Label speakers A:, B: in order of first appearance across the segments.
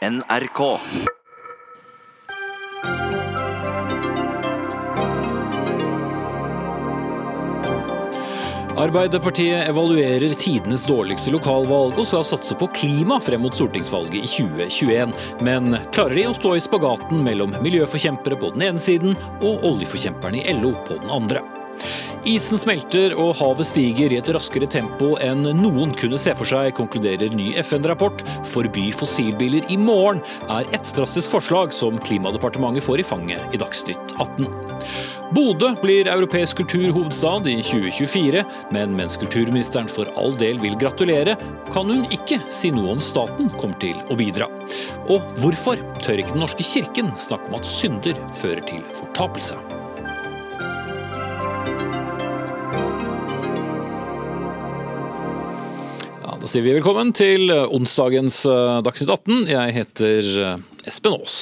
A: NRK.
B: Arbeiderpartiet evaluerer tidenes dårligste lokalvalg og skal satse på klima frem mot stortingsvalget i 2021. Men klarer de å stå i spagaten mellom miljøforkjempere på den ene siden og oljeforkjemperne i LO på den andre? Isen smelter og havet stiger i et raskere tempo enn noen kunne se for seg, konkluderer ny FN-rapport. Forby fossilbiler i morgen er et drastisk forslag som Klimadepartementet får i fanget i Dagsnytt 18. Bodø blir europeisk kulturhovedstad i 2024, men mens kulturministeren for all del vil gratulere, kan hun ikke si noe om staten kommer til å bidra. Og hvorfor tør ikke Den norske kirken snakke om at synder fører til fortapelse? Da sier vi velkommen til onsdagens eh, Dagsnytt 18. Jeg heter eh, Espen Aas.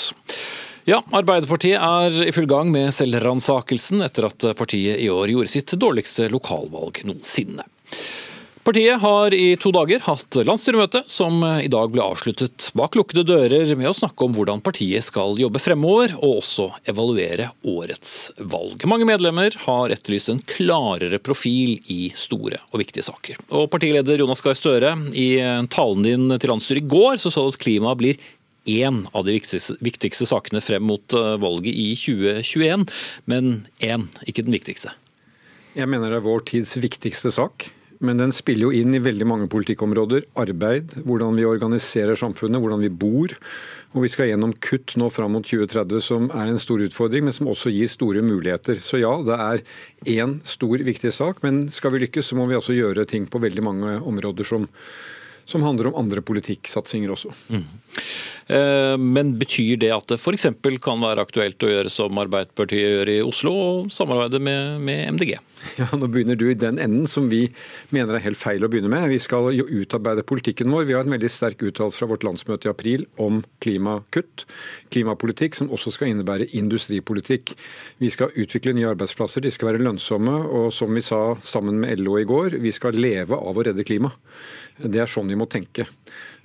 B: Ja, Arbeiderpartiet er i full gang med selvransakelsen etter at partiet i år gjorde sitt dårligste lokalvalg noensinne. Partiet har i to dager hatt landsstyremøte, som i dag ble avsluttet bak lukkede dører med å snakke om hvordan partiet skal jobbe fremover, og også evaluere årets valg. Mange medlemmer har etterlyst en klarere profil i store og viktige saker. Og Partileder Jonas Gahr Støre, i talen din til landsstyret i går, så sa du at klima blir én av de viktigste, sakene frem mot eh, valget i 2021, men én, ikke den viktigste.
C: Jeg mener det er vår tids viktigste sak. Men den spiller jo inn i veldig mange politikkområder. Arbeid, hvordan vi organiserer samfunnet, hvordan vi bor. Og vi skal gjennom kutt nå fram mot 2030, som er en stor utfordring, men som også gir store muligheter. Så ja, det er én stor, viktig sak, men skal vi lykkes, så må vi altså gjøre ting på veldig mange områder som, som handler om andre politikksatsinger også. Mm.
B: Eh, men betyr det at det f.eks. kan være aktuelt å gjøre som Arbeiderpartiet gjør i Oslo, og samarbeide med, med, MDG?
C: Ja, Nå begynner du i den enden som vi mener er helt feil å begynne med. Vi skal jo utarbeide politikken vår. Vi har en veldig sterk uttalelse fra vårt landsmøte i april om klimakutt. Klimapolitikk som også skal innebære industripolitikk. Vi skal utvikle nye arbeidsplasser, de skal være lønnsomme. Og som vi sa sammen med LO i går, vi skal leve av å redde klima. Det er sånn vi må tenke.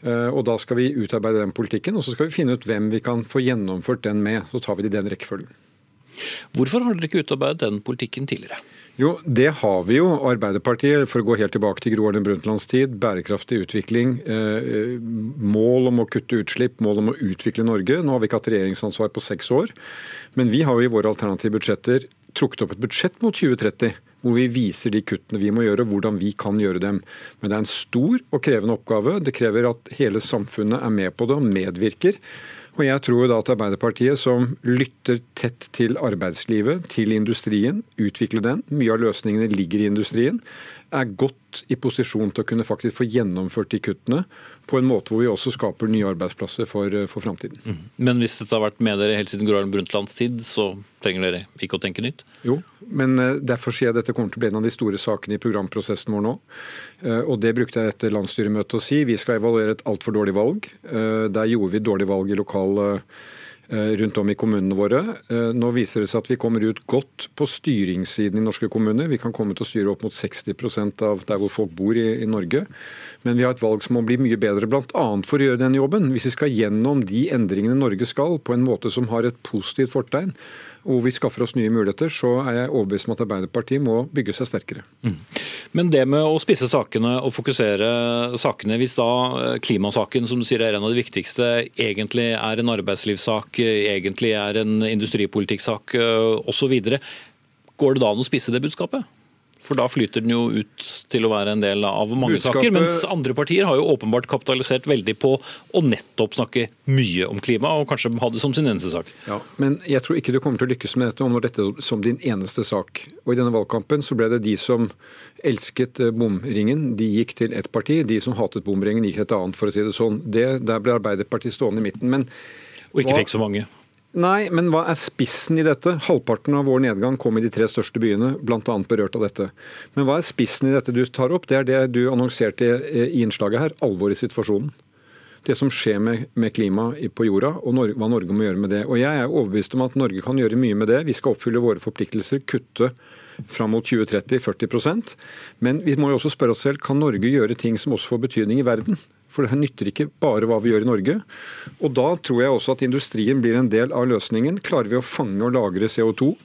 C: Eh, og Da skal vi utarbeide den politikken, og så skal vi finne ut hvem vi kan få gjennomført den med. Så tar vi det i den rekkefølgen.
B: Hvorfor har dere ikke utarbeidet den politikken tidligere?
C: Jo, det har vi jo. Arbeiderpartiet, for å gå helt tilbake til Gro Harlem Brundtlands tid, bærekraftig utvikling, eh, mål om å kutte utslipp, mål om å utvikle Norge. Nå har vi ikke hatt regjeringsansvar på seks år, men vi har jo i våre alternative budsjetter trukket opp et budsjett mot 2030 hvor vi viser de kuttene vi må gjøre, hvordan vi kan gjøre dem. Men det er en stor og krevende oppgave. Det krever at hele samfunnet er med på det og medvirker. Og jeg tror da at Arbeiderpartiet, som lytter tett til arbeidslivet, til industrien, utvikler den, mye av løsningene ligger i industrien, er godt i posisjon til å kunne faktisk få gjennomført de kuttene på en måte hvor vi også skaper nye arbeidsplasser for, for framtiden. Mm.
B: Men hvis dette har vært med dere helt siden Gro Harlem Brundtlands tid, så trenger dere ikke å tenke nytt?
C: Jo, men eh, derfor sier jeg at dette kommer til å bli en av de store sakene i programprosessen vår nå. Eh, og det brukte jeg etter landsstyremøtet å si. Vi skal evaluere et altfor dårlig valg. Eh, der gjorde vi dårlig valg i lokal Eh, rundt om i kommunene våre. Eh, nå viser det seg at vi kommer ut godt på styringssiden i norske kommuner. Vi kan komme til å styre opp mot 60% av der hvor folk bor i, i Norge. Men vi har et valg som må bli mye bedre, bl.a. for å gjøre den jobben. Hvis vi skal gjennom de endringene Norge skal, på en måte som har et positivt fortegn, og vi skaffer oss nye muligheter, så er jeg overbevist om at Arbeiderpartiet må bygge seg sterkere. Mm.
B: Men det med å spisse sakene og fokusere sakene, hvis da eh, klimasaken som du sier er en av de viktigste, egentlig er en arbeidslivssak, egentlig er en industripolitikksak eh, osv., går det da an å spisse det budskapet? For da flyter den jo ut til å være en del av mange Budskapet... saker. Mens andre partier har jo åpenbart kapitalisert veldig på å nettopp snakke mye om klima, og kanskje ha det som sin eneste sak.
C: Ja, Men jeg tror ikke du kommer til å lykkes med dette om dette som din eneste sak. Og i denne valgkampen så ble det de som elsket eh, bomringen, de gikk til ett parti. De som hatet bomringen, gikk til et annet, for å si det sånn. Det, der ble Arbeiderpartiet stående i midten. Men
B: og ikke fikk så mange.
C: Nei, men hva er spissen i dette? Halvparten av vår nedgang kom i de tre største byene, bl.a. berørt av dette. Men hva er spissen i dette du tar opp? Det er det du annonserte i innslaget her, alvoret i situasjonen. Det som skjer med, med klimaet på jorda, og Norge, hva Norge må gjøre med det. Og Jeg er overbevist om at Norge kan gjøre mye med det. Vi skal oppfylle våre forpliktelser, kutte fram mot 2030 40% Men vi må jo også spørre oss selv, kan Norge gjøre ting som også får betydning i verden? For det nytter ikke bare hva vi gjør i Norge. Og da tror jeg også at industrien blir en del av løsningen. Klarer vi å fange og lagre CO2?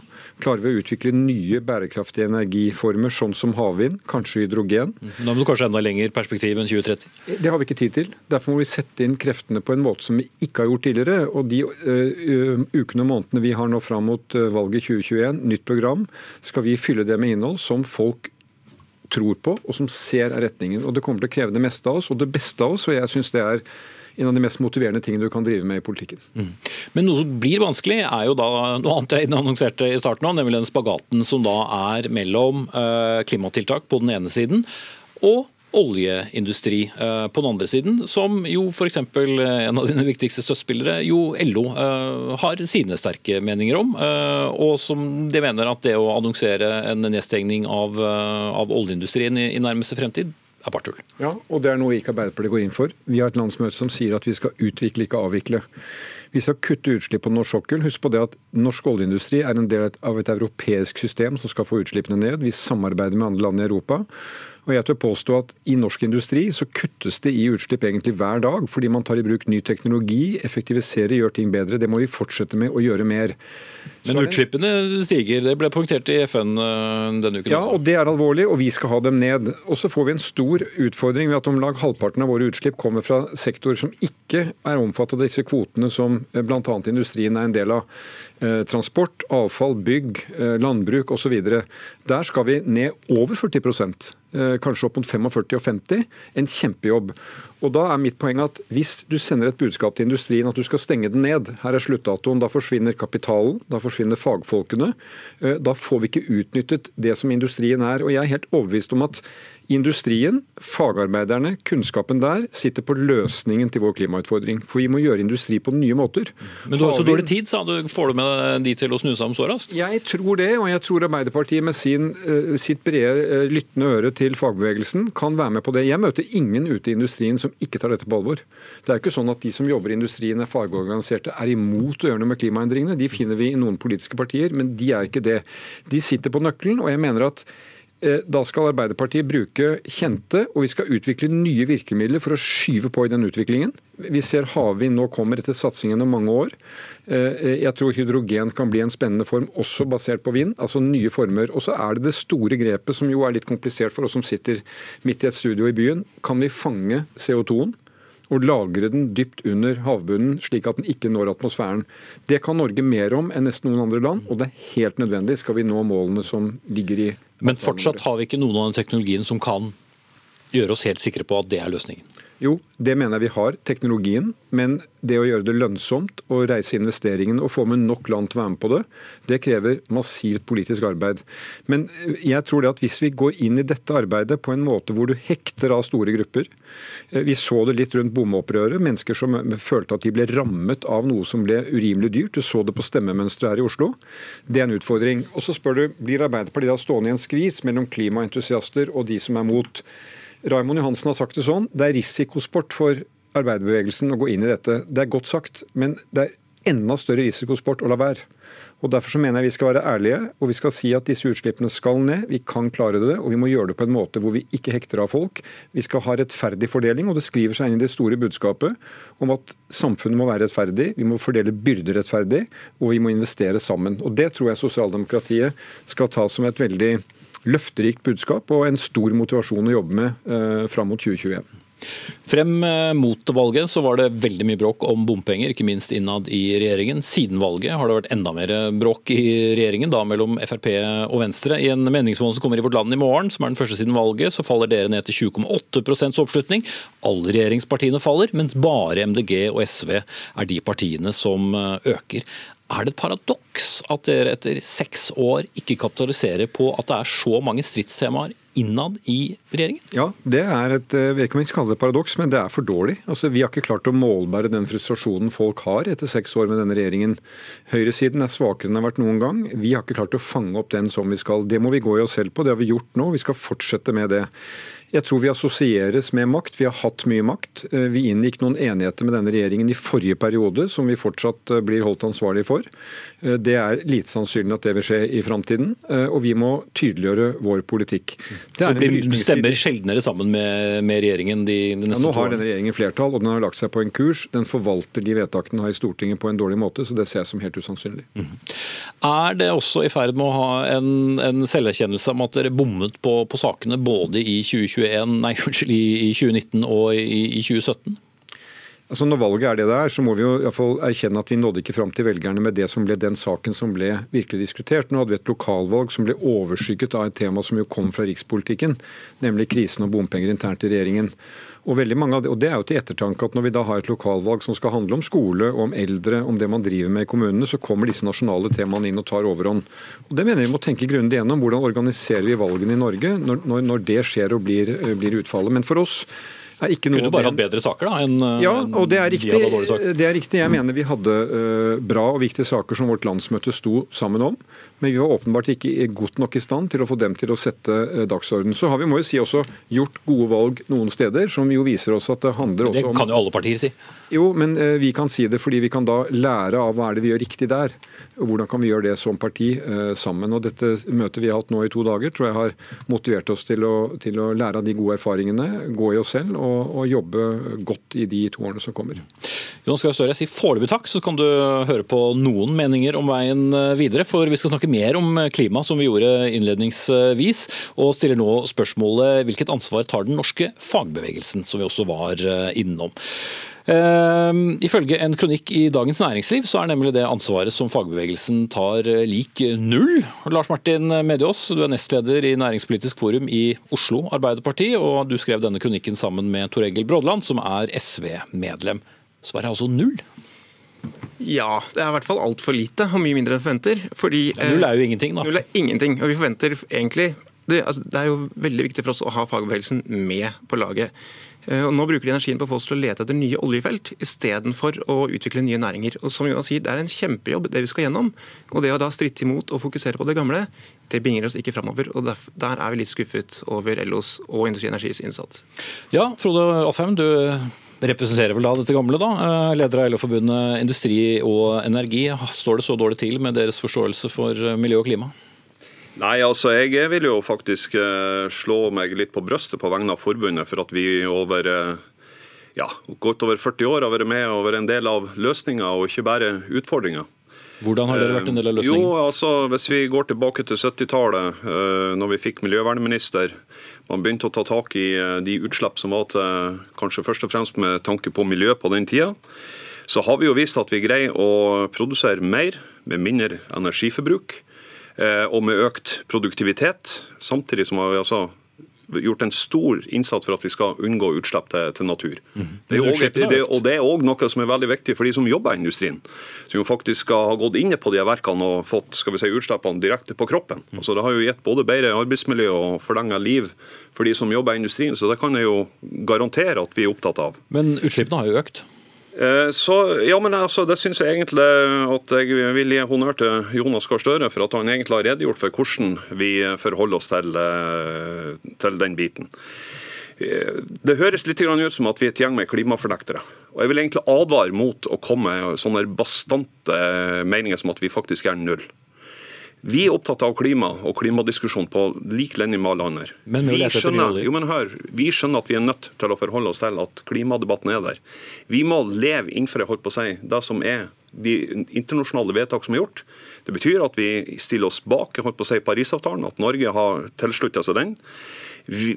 C: Klarer vi å utvikle nye bærekraftige energiformer, sånn som havvind, kanskje hydrogen?
B: Da må du kanskje enda lenger perspektiv enn 2030?
C: Det har vi ikke tid til. Derfor må vi sette inn kreftene på en måte som vi ikke har gjort tidligere. Og de uh, ukene og månedene vi har nå fram mot valget 2021, nytt program, skal vi fylle det med innhold som folk tror på, og som ser er retningen. Og Det kommer til å kreve det meste av oss, og det beste av oss. og jeg synes det er en av de mest motiverende tingene du kan drive med i politikken. Mm.
B: Men noe som blir vanskelig, er jo da noe annet jeg annonserte i starten av, nemlig den spagaten som da er mellom uh, klimatiltak på den ene siden og oljeindustri eh, på den andre siden, som jo f.eks. Eh, en av dine viktigste støttespillere, jo LO, eh, har sine sterke meninger om. Og som de mener at det å annonsere en nedstengning av, av oljeindustrien i, i nærmeste fremtid er bare tull.
C: Ja, og det er noe ikke Arbeiderpartiet går inn for. Vi har et landsmøte som sier at vi skal utvikle, ikke avvikle. Vi skal kutte utslipp på norsk sokkel. Husk på det at norsk oljeindustri er en del av et europeisk system som skal få utslippene ned. Vi samarbeider med andre land i Europa. Og jeg tør påstå at I norsk industri så kuttes det i utslipp egentlig hver dag, fordi man tar i bruk ny teknologi, effektiviserer, gjør ting bedre. Det må vi fortsette med å gjøre mer.
B: Men utslippene stiger, det ble punktert i FN eh, denne uken
C: ja, også. Og det er alvorlig, og vi skal ha dem ned. Og så får vi en stor utfordring ved at om lag halvparten av våre utslipp kommer fra sektorer som ikke er omfattet av disse kvotene som eh, bl.a. industrien er en del av. Eh, transport, avfall, bygg, landbruk osv. Der skal vi ned over 40 Eh, kanskje opp mot 45 og 50. En kjempejobb. Og da er mitt poeng at Hvis du sender et budskap til industrien at du skal stenge den ned, her er sluttdatoen, da forsvinner kapitalen, da forsvinner fagfolkene. Eh, da får vi ikke utnyttet det som industrien er. Og jeg er helt overbevist om at Industrien, fagarbeiderne, kunnskapen der sitter på løsningen til vår klimautfordring. For vi må gjøre industri på nye måter.
B: Men du har så dårlig tid, sa du. Får du med de til å snu seg om så raskt?
C: Jeg tror det, og jeg tror Arbeiderpartiet med sin, eh, sitt brede eh, lyttende øre til fagbevegelsen kan være med på det. Jeg møter ingen ute i industrien som ikke tar dette på alvor. Det er ikke sånn at de som jobber i industrien er fagorganiserte, er imot å gjøre noe med klimaendringene. De finner vi i noen politiske partier, men de er ikke det. De sitter på nøkkelen, og jeg mener at da skal Arbeiderpartiet bruke kjente, og vi skal utvikle nye virkemidler for å skyve på i den utviklingen. Vi ser havvind nå kommer etter satsingen om mange år. Eh, jeg tror hydrogen kan bli en spennende form, også basert på vind. Altså nye former. Og så er det det store grepet, som jo er litt komplisert for oss som sitter midt i et studio i byen. Kan vi fange CO2-en? Og lagre den dypt under havbunnen, slik at den ikke når atmosfæren. Det kan Norge mer om enn nesten noen andre land, og det er helt nødvendig skal vi nå målene som ligger i
B: men fortsatt har vi ikke noen av den teknologien som kan gjøre oss helt sikre på at det er løsningen?
C: Jo, det mener jeg vi har, teknologien. Men det å gjøre det lønnsomt å reise investeringen og få med nok land til å være med på det, det krever massivt politisk arbeid. Men jeg tror det at hvis vi går inn i dette arbeidet på en måte hvor du hekter av store grupper eh, Vi så det litt rundt bomopprøret. Mennesker som følte at de ble rammet av noe som ble urimelig dyrt. Du så det på stemmemønsteret her i Oslo. Det er en utfordring. Og så spør du, blir Arbeiderpartiet da stående i en skvis mellom klimaentusiaster og de som er mot? Raymond Johansen har sagt det sånn, det er risikosport for arbeiderbevegelsen å gå inn i dette. Det er godt sagt, men det er enda større risikosport å la være. Og Derfor så mener jeg vi skal være ærlige og vi skal si at disse utslippene skal ned. Vi kan klare det, og vi må gjøre det på en måte hvor vi ikke hekter av folk. Vi skal ha rettferdig fordeling, og det skriver seg inn i det store budskapet om at samfunnet må være rettferdig, vi må fordele byrder rettferdig, og vi må investere sammen. Og Det tror jeg sosialdemokratiet skal ta som et veldig løfterikt budskap og en stor motivasjon å jobbe med eh, fram mot 2021.
B: Frem eh, mot valget så var det veldig mye bråk om bompenger, ikke minst innad i regjeringen. Siden valget har det vært enda mer bråk i regjeringen, da mellom Frp og Venstre. I en meningsmåling som kommer i Vårt Land i morgen, som er den første siden valget, så faller dere ned til 20,8 oppslutning. Alle regjeringspartiene faller, mens bare MDG og SV er de partiene som eh, øker. Er det et paradoks at dere etter seks år ikke kapitaliserer på at det er så mange stridstemaer innad i regjeringen?
C: Ja, det er et ikke om vi skal kalle det paradoks, men det er for dårlig. Altså, vi har ikke klart å målbære den frustrasjonen folk har etter seks år med denne regjeringen. Høyresiden er svakere enn det har vært noen gang. Vi har ikke klart å fange opp den som vi skal. Det må vi gå i oss selv på. Det har vi gjort nå. Vi skal fortsette med det. Jeg tror vi assosieres med makt. Vi har hatt mye makt. Eh, vi inngikk noen enigheter med denne regjeringen i forrige periode som vi fortsatt eh, blir holdt ansvarlig for. Eh, det er lite sannsynlig at det vil skje i framtiden, og vi må tydeliggjøre vår politikk.
B: Det Så du stemmer sjeldnere sammen med, med regjeringen de, de neste
C: ja, Nå har denne regjeringen flertall, og den har lagt seg på en kurs. Den forvalter de vedtakene den har i Stortinget på en dårlig måte, så det ser jeg som helt usannsynlig. Mm.
B: Er det også i ferd med å ha en, en selverkjennelse om at dere bommet på, på sakene både i 2021, nei, unnskyld, i 2019 og i, i 2017?
C: Altså Når valget er det det er, så må vi jo i hvert fall erkjenne at vi nådde ikke fram til velgerne med det som ble den saken som ble virkelig diskutert. Nå hadde vi et lokalvalg som ble overskygget av et tema som jo kom fra rikspolitikken, nemlig krisen og bompenger internt i regjeringen. Og veldig mange av det, og det er jo til ettertanke at Når vi da har et lokalvalg som skal handle om skole, om eldre, om det man driver med i kommunene, så kommer disse nasjonale temaene inn og tar overhånd. Og Det mener vi må tenke grundig gjennom. Hvordan organiserer vi valgene i Norge når, når det skjer og blir, blir utfallet. Men for oss
B: er ikke noe Kunne bare hatt bedre saker da, enn
C: Ja, og det er riktig. Det er riktig. Jeg mener vi hadde uh, bra og viktige saker som vårt landsmøte sto sammen om. Men vi var åpenbart ikke godt nok i stand til å få dem til å sette dagsordenen. dagsorden. Så har vi må jo si også gjort gode valg noen steder, som jo viser oss at det handler også
B: om Det kan jo alle partier si.
C: Jo, men uh, vi kan si det fordi vi kan da lære av hva er det vi gjør riktig der. Og hvordan kan vi gjøre det som parti sammen. Og dette møtet vi har hatt nå i to dager, tror jeg har motivert oss til å, til å lære av de gode erfaringene, gå i oss selv. og og, jobbe godt i de to årene som kommer.
B: Jonas Gahr Støre, jeg sier foreløpig takk, så kan du høre på noen meninger om veien eh, videre. For vi skal snakke mer om klima, som vi gjorde innledningsvis, og stiller nå spørsmålet hvilket ansvar tar den norske fagbevegelsen, som vi også var eh, innom. Uh, ifølge en kronikk i Dagens Næringsliv så er nemlig det ansvaret som fagbevegelsen tar eh, lik null. Lars Martin Mediås, du er nestleder i Næringspolitisk forum i Oslo Arbeiderparti, og du skrev denne kronikken sammen med Tor Egil Brådland, som er SV-medlem. Svaret er altså null?
A: Ja, det er i hvert fall altfor lite, og mye mindre enn forventer. Fordi,
B: null er jo ingenting, da.
A: Null er ingenting, og vi forventer egentlig det, altså, det, er jo veldig viktig for oss å ha fagbevegelsen med på laget. Eh, og nå bruker de energien på å få oss til å lete etter nye oljefelt istedenfor å utvikle nye næringer. Og som Jonas sier, Det er en kjempejobb det vi skal gjennom. Og det å da stritte imot og fokusere på det gamle, det binger oss ikke framover. Og der er vi litt skuffet over LOs og Industri Energis innsats.
B: Ja, Frode Alfheim, du representerer vel da dette gamle, da. Eh, leder av LO-forbundet Industri og Energi. Står det så dårlig til med deres forståelse for miljø og klima?
D: Nei, altså jeg vil jo faktisk uh, slå meg litt på brøstet på vegne av forbundet for at vi over ja, godt over 40 år har vært med og vært en del av løsninga og ikke bare utfordringa.
B: Hvordan har dere vært en del av eh, løsningen?
D: Jo, altså Hvis vi går tilbake til 70-tallet, når vi fikk miljøvernminister, man begynte å ta tak i de utslipp som var til kanskje først og fremst med tanke på miljø på den tida, så har vi jo vist at vi greier å produsere mer med mindre energiforbruk. Eh, og med økt produktivitet. Samtidig som vi altså gjort en stor innsats for at vi skal unngå utslipp til, til natur. Mm. Det også, det, og det er òg noe som er veldig viktig for de som jobber i industrien. Som jo faktisk skal ha gått inne på de verkene og fått skal vi si, utslippene direkte på kroppen. Mm. Altså Det har jo gitt både bedre arbeidsmiljø og forlenga liv for de som jobber i industrien. Så det kan jeg jo garantere at vi er opptatt av.
B: Men utslippene har jo økt?
D: Eh, så, ja, men altså, Det syns jeg egentlig at jeg vil gi honnør til Jonas Gahr Støre for at han egentlig har redegjort for hvordan vi forholder oss til, eh, til den biten. Eh, det høres litt ut som at vi er et gjeng med klimafornektere. Og Jeg vil egentlig advare mot å komme med sånne bastante meninger som at vi faktisk er null. Vi er opptatt av klima og klimadiskusjon på lik linje med alle andre.
B: Vi, skjønner,
D: jo, hør, vi skjønner at vi er nødt til å forholde oss til at klimadebatten er der. Vi må leve innenfor holdt på å si, det som er de internasjonale vedtak som er gjort. Det betyr at vi stiller oss bak holdt på å si, Parisavtalen, at Norge har tilslutta seg den.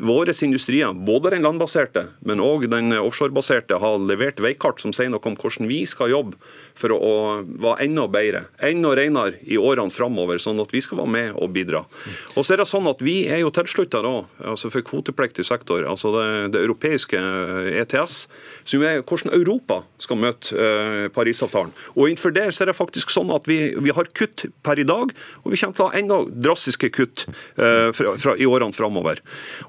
D: Våre industrier, både den landbaserte, men òg den offshorebaserte, har levert veikart som sier noe om hvordan vi skal jobbe for å være enda bedre, enda renere i årene framover, sånn at vi skal være med og bidra. Og så er det sånn at Vi er jo tilslutta altså for kvotepliktig sektor, altså det, det europeiske ETS, som er hvordan Europa skal møte eh, Parisavtalen. Og Innenfor det så er det faktisk sånn at vi, vi har kutt per i dag, og vi kommer til å ha enda drastiske kutt eh, fra, fra, i årene framover.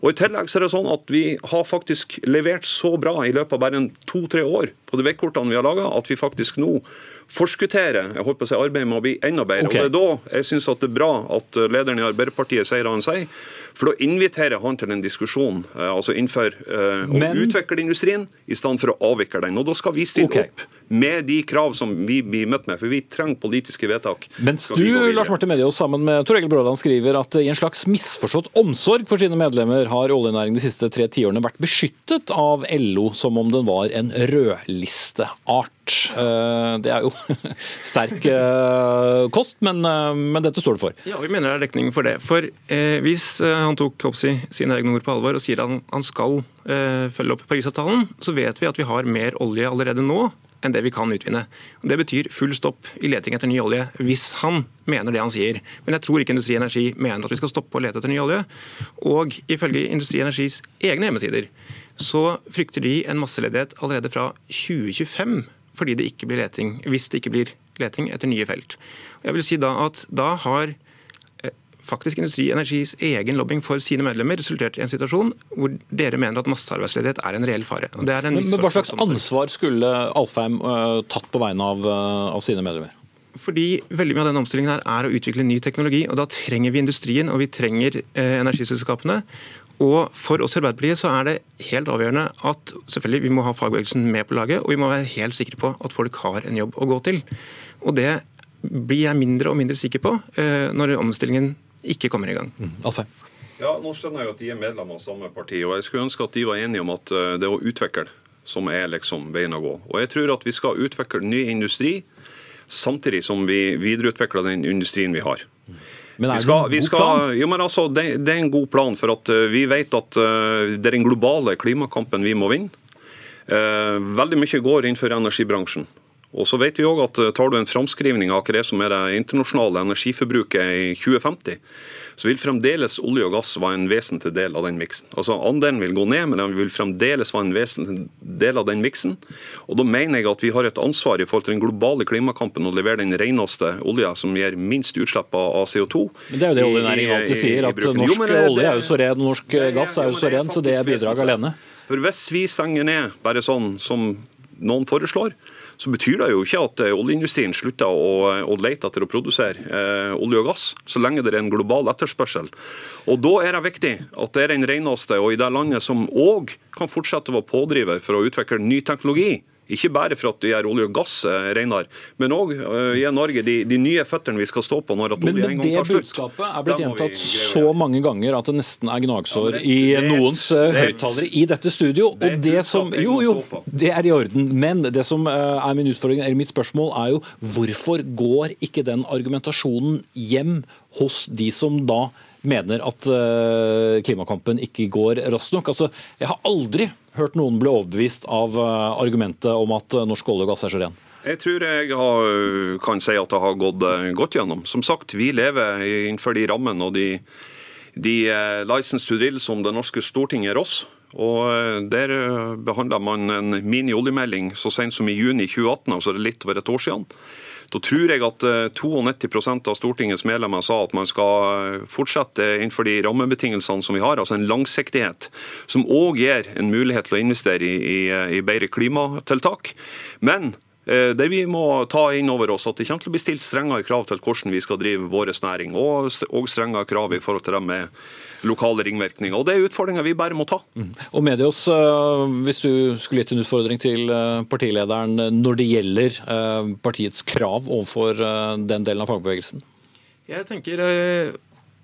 D: Og I tillegg så er det sånn at vi har faktisk levert så bra i løpet av bare to-tre år på de veikkortene vi har laga, at vi faktisk nå forskutterer jeg holdt på å si, arbeidet med å bli enda bedre. Okay. Og Det er da jeg syns det er bra at lederen i Arbeiderpartiet sier det han sier. For da inviterer han til en diskusjon eh, altså innenfor uh, å Men... utvikle industrien i stedet for å avvikle den. Og Da skal vi stille okay. opp med de krav som vi blir møtt med, for vi trenger politiske vedtak.
B: Mens du, Lars Martin Medios, sammen med Tor Egil Brådan skriver at i en slags misforstått omsorg for sine medlemmer har oljenæringen de siste tre tiårene vært beskyttet av LO som om den var en rødlisteart. Eh, det er jo sterk eh, kost, men, eh, men, dette står det for.
A: Ja, vi mener det er dekning for det. For eh, hvis han tok Hopsi, sine egne ord på alvor og sier at han, han skal eh, følge opp Parisavtalen, så vet vi at vi har mer olje allerede nå enn det vi kan utvinne. Det betyr full stopp i leting etter ny olje, hvis han mener det han sier. Men jeg tror ikke Industri Energi mener at vi skal stoppe å lete etter ny olje. Og ifølge Industri Energis egne hjemmesider så frykter de en masseledighet allerede fra 2025 fordi det ikke blir leting, hvis det ikke blir leting etter nye felt. Jeg vil si da at da har faktisk Industri Energis egen lobbying for sine medlemmer resulterte i en situasjon hvor dere mener at massearbeidsledighet er en reell fare.
B: En men, men Hva slags ansvar skulle Alfheim uh, tatt på vegne av, uh, av sine medlemmer?
A: Fordi veldig mye av denne omstillingen her er å utvikle ny teknologi. og Da trenger vi industrien og vi trenger eh, energiselskapene. Og For oss i Arbeiderpartiet så er det helt avgjørende at selvfølgelig vi må ha fagbevegelsen med på laget, og vi må være helt sikre på at folk har en jobb å gå til. Og Det blir jeg mindre og mindre sikker på eh, når omstillingen ikke kommer i gang. Mm.
B: Alfheim.
D: Ja, nå skjønner jeg jo at de er medlemmer av samme parti, og jeg skulle ønske at de var enige om at det det å utvikle som er liksom veien å gå. Og jeg tror at vi skal utvikle ny industri samtidig som vi videreutvikler den industrien vi har.
B: Men er det skal, en god skal, plan?
D: Jo, men altså, det, det, er en god plan, for at uh, vi vet at uh, det er den globale klimakampen vi må vinne. Veldig mye går innenfor energibransjen. Og så vet vi også at eh, Tar du en framskrivning av hva det som er det internasjonale energiforbruket i 2050, så vil fremdeles olje og gass være en vesentlig del av den miksen. Altså Andelen vil gå ned, men den vil fremdeles være en vesentlig del av den miksen. Og Da mener jeg at vi har et ansvar i forhold til den globale klimakampen å levere den reneste olja som gir minst utslipp av CO2.
B: Men Det er jo det oljenæringen alltid sier, at norsk jo, det, olje er jo så ren, norsk gass er jo så ren, så det er bidrag alene.
D: For hvis vi stenger ned bare sånn som noen foreslår, så betyr det jo ikke at eh, oljeindustrien slutter å, å lete etter å produsere eh, olje og gass, så lenge det er en global etterspørsel. Og Da er det viktig at det er den reneste, og i det landet som òg kan fortsette å være pådriver for å utvikle ny teknologi, ikke bare for at det gjør olje og gass eh, renere, men òg uh, gi Norge de, de, nye føttene vi skal stå på når at olje en gang tar slutt.
B: Men det budskapet er blitt gjentatt så mange ganger at det nesten er gnagsår ja, i noens uh, høyttalere i dette studio. og det som, Jo, jo, det er i orden. Men det som er min utfordring, eller mitt spørsmål er jo hvorfor går ikke den argumentasjonen hjem hos de som da mener at klimakampen ikke går raskt nok. Altså, jeg har aldri hørt noen bli overbevist av eh, argumentet om at eh, norsk olje og gass er så ren?
D: Jeg tror jeg har, kan si at det har gått eh, godt gjennom. Som sagt, vi lever innenfor de rammene og de, de license to drill som det norske storting gir oss. Og Der behandla man en mini-oljemelding så sent som i juni 2018, altså litt over et år siden. Da tror jeg at 92 eh, av Stortingets medlemmer sa at man skal eh, fortsette innenfor de rammebetingelsene som vi har, altså en langsiktighet, som òg gir en mulighet til å investere i, i, i bedre klimatiltak. Men eh, det vi må ta inn over oss, at det kommer til å bli stilt strengere krav til hvordan vi skal drive vår næring, og, strengere krav i forhold til det med lokale ringvirkninger. Og Det er utfordringer vi bare må ta. Mm.
B: Og Medios, eh, hvis du skulle gitt en utfordring til eh, partilederen når det gjelder eh, partiets krav overfor den delen av fagbevegelsen?
A: Jeg tenker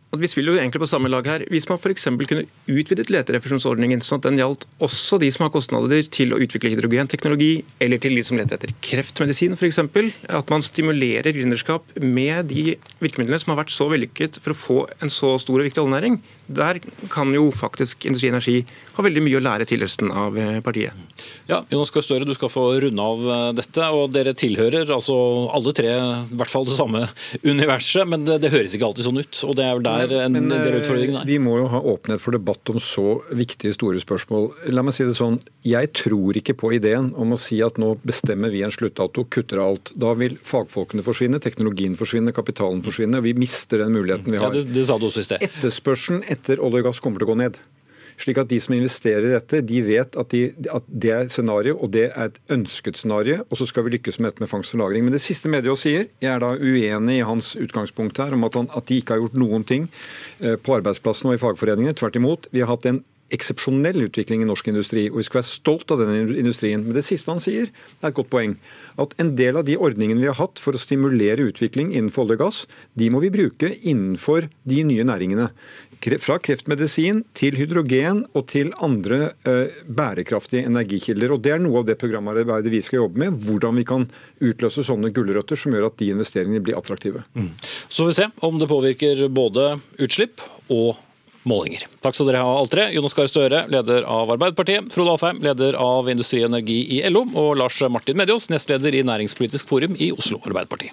A: at Vi spiller jo egentlig på samme lag her. Hvis man f.eks. kunne utvidet leterefusjonsordningen sånn at den gjaldt også de som har kostnader til å utvikle hydrogenteknologi, eller til de som leter etter kreftmedisin f.eks. At man stimulerer gründerskap med de virkemidlene som har vært så vellykket for å få en så stor og viktig oljenæring. Der kan jo faktisk Industri Energi ha veldig mye å lære til resten av eh, partiet.
B: Ja, Jonas Gahr Støre, du skal få runde av eh, dette. og Dere tilhører altså alle tre i hvert fall det samme universet, men det, det høres ikke alltid sånn ut. og Det er vel der er en
C: Men,
B: del
C: eh,
B: utfordringer der.
C: Vi må jo ha åpenhet for debatt om så viktige, store spørsmål. La meg si det sånn, jeg tror ikke på ideen om å si at nå bestemmer vi en sluttdato, kutter alt. Da vil fagfolkene forsvinne, teknologien forsvinne, kapitalen forsvinne, og vi mister den muligheten vi
B: Ja,
C: har.
B: det, det sa du også i sted.
C: Etterspørselen etter olje og gass kommer til å gå ned. Slik at de som investerer i dette, de vet at, de, at det er scenario, og det er et ønsket scenario, og så skal vi lykkes med dette med fangst og lagring. Men det siste Medios sier, jeg er da uenig i hans utgangspunkt her, om at, han, at de ikke har gjort noen ting eh, på arbeidsplassen og i fagforeningene. Tvert imot. Vi har hatt en eksepsjonell utvikling i norsk industri, og vi skal være stolt av denne industrien. Men det siste han sier, er et godt poeng. At en del av de ordningene vi har hatt for å stimulere utvikling innenfor olje og gass, de må vi bruke innenfor de nye næringene. Fra kreftmedisin til hydrogen og til andre eh, bærekraftige energikilder. Og Det er noe av det programarbeidet vi skal jobbe med. Hvordan vi kan utløse sånne gulrøtter som gjør at de investeringene blir attraktive.
B: Så får vi se om det påvirker både utslipp og målinger. Takk skal dere ha, alle tre. Jonas Gahr Støre, leder av Arbeiderpartiet. Frode Alfheim, leder av Industri og Energi i LO. Og Lars Martin Medjås, nestleder i Næringspolitisk forum i Oslo Arbeiderparti.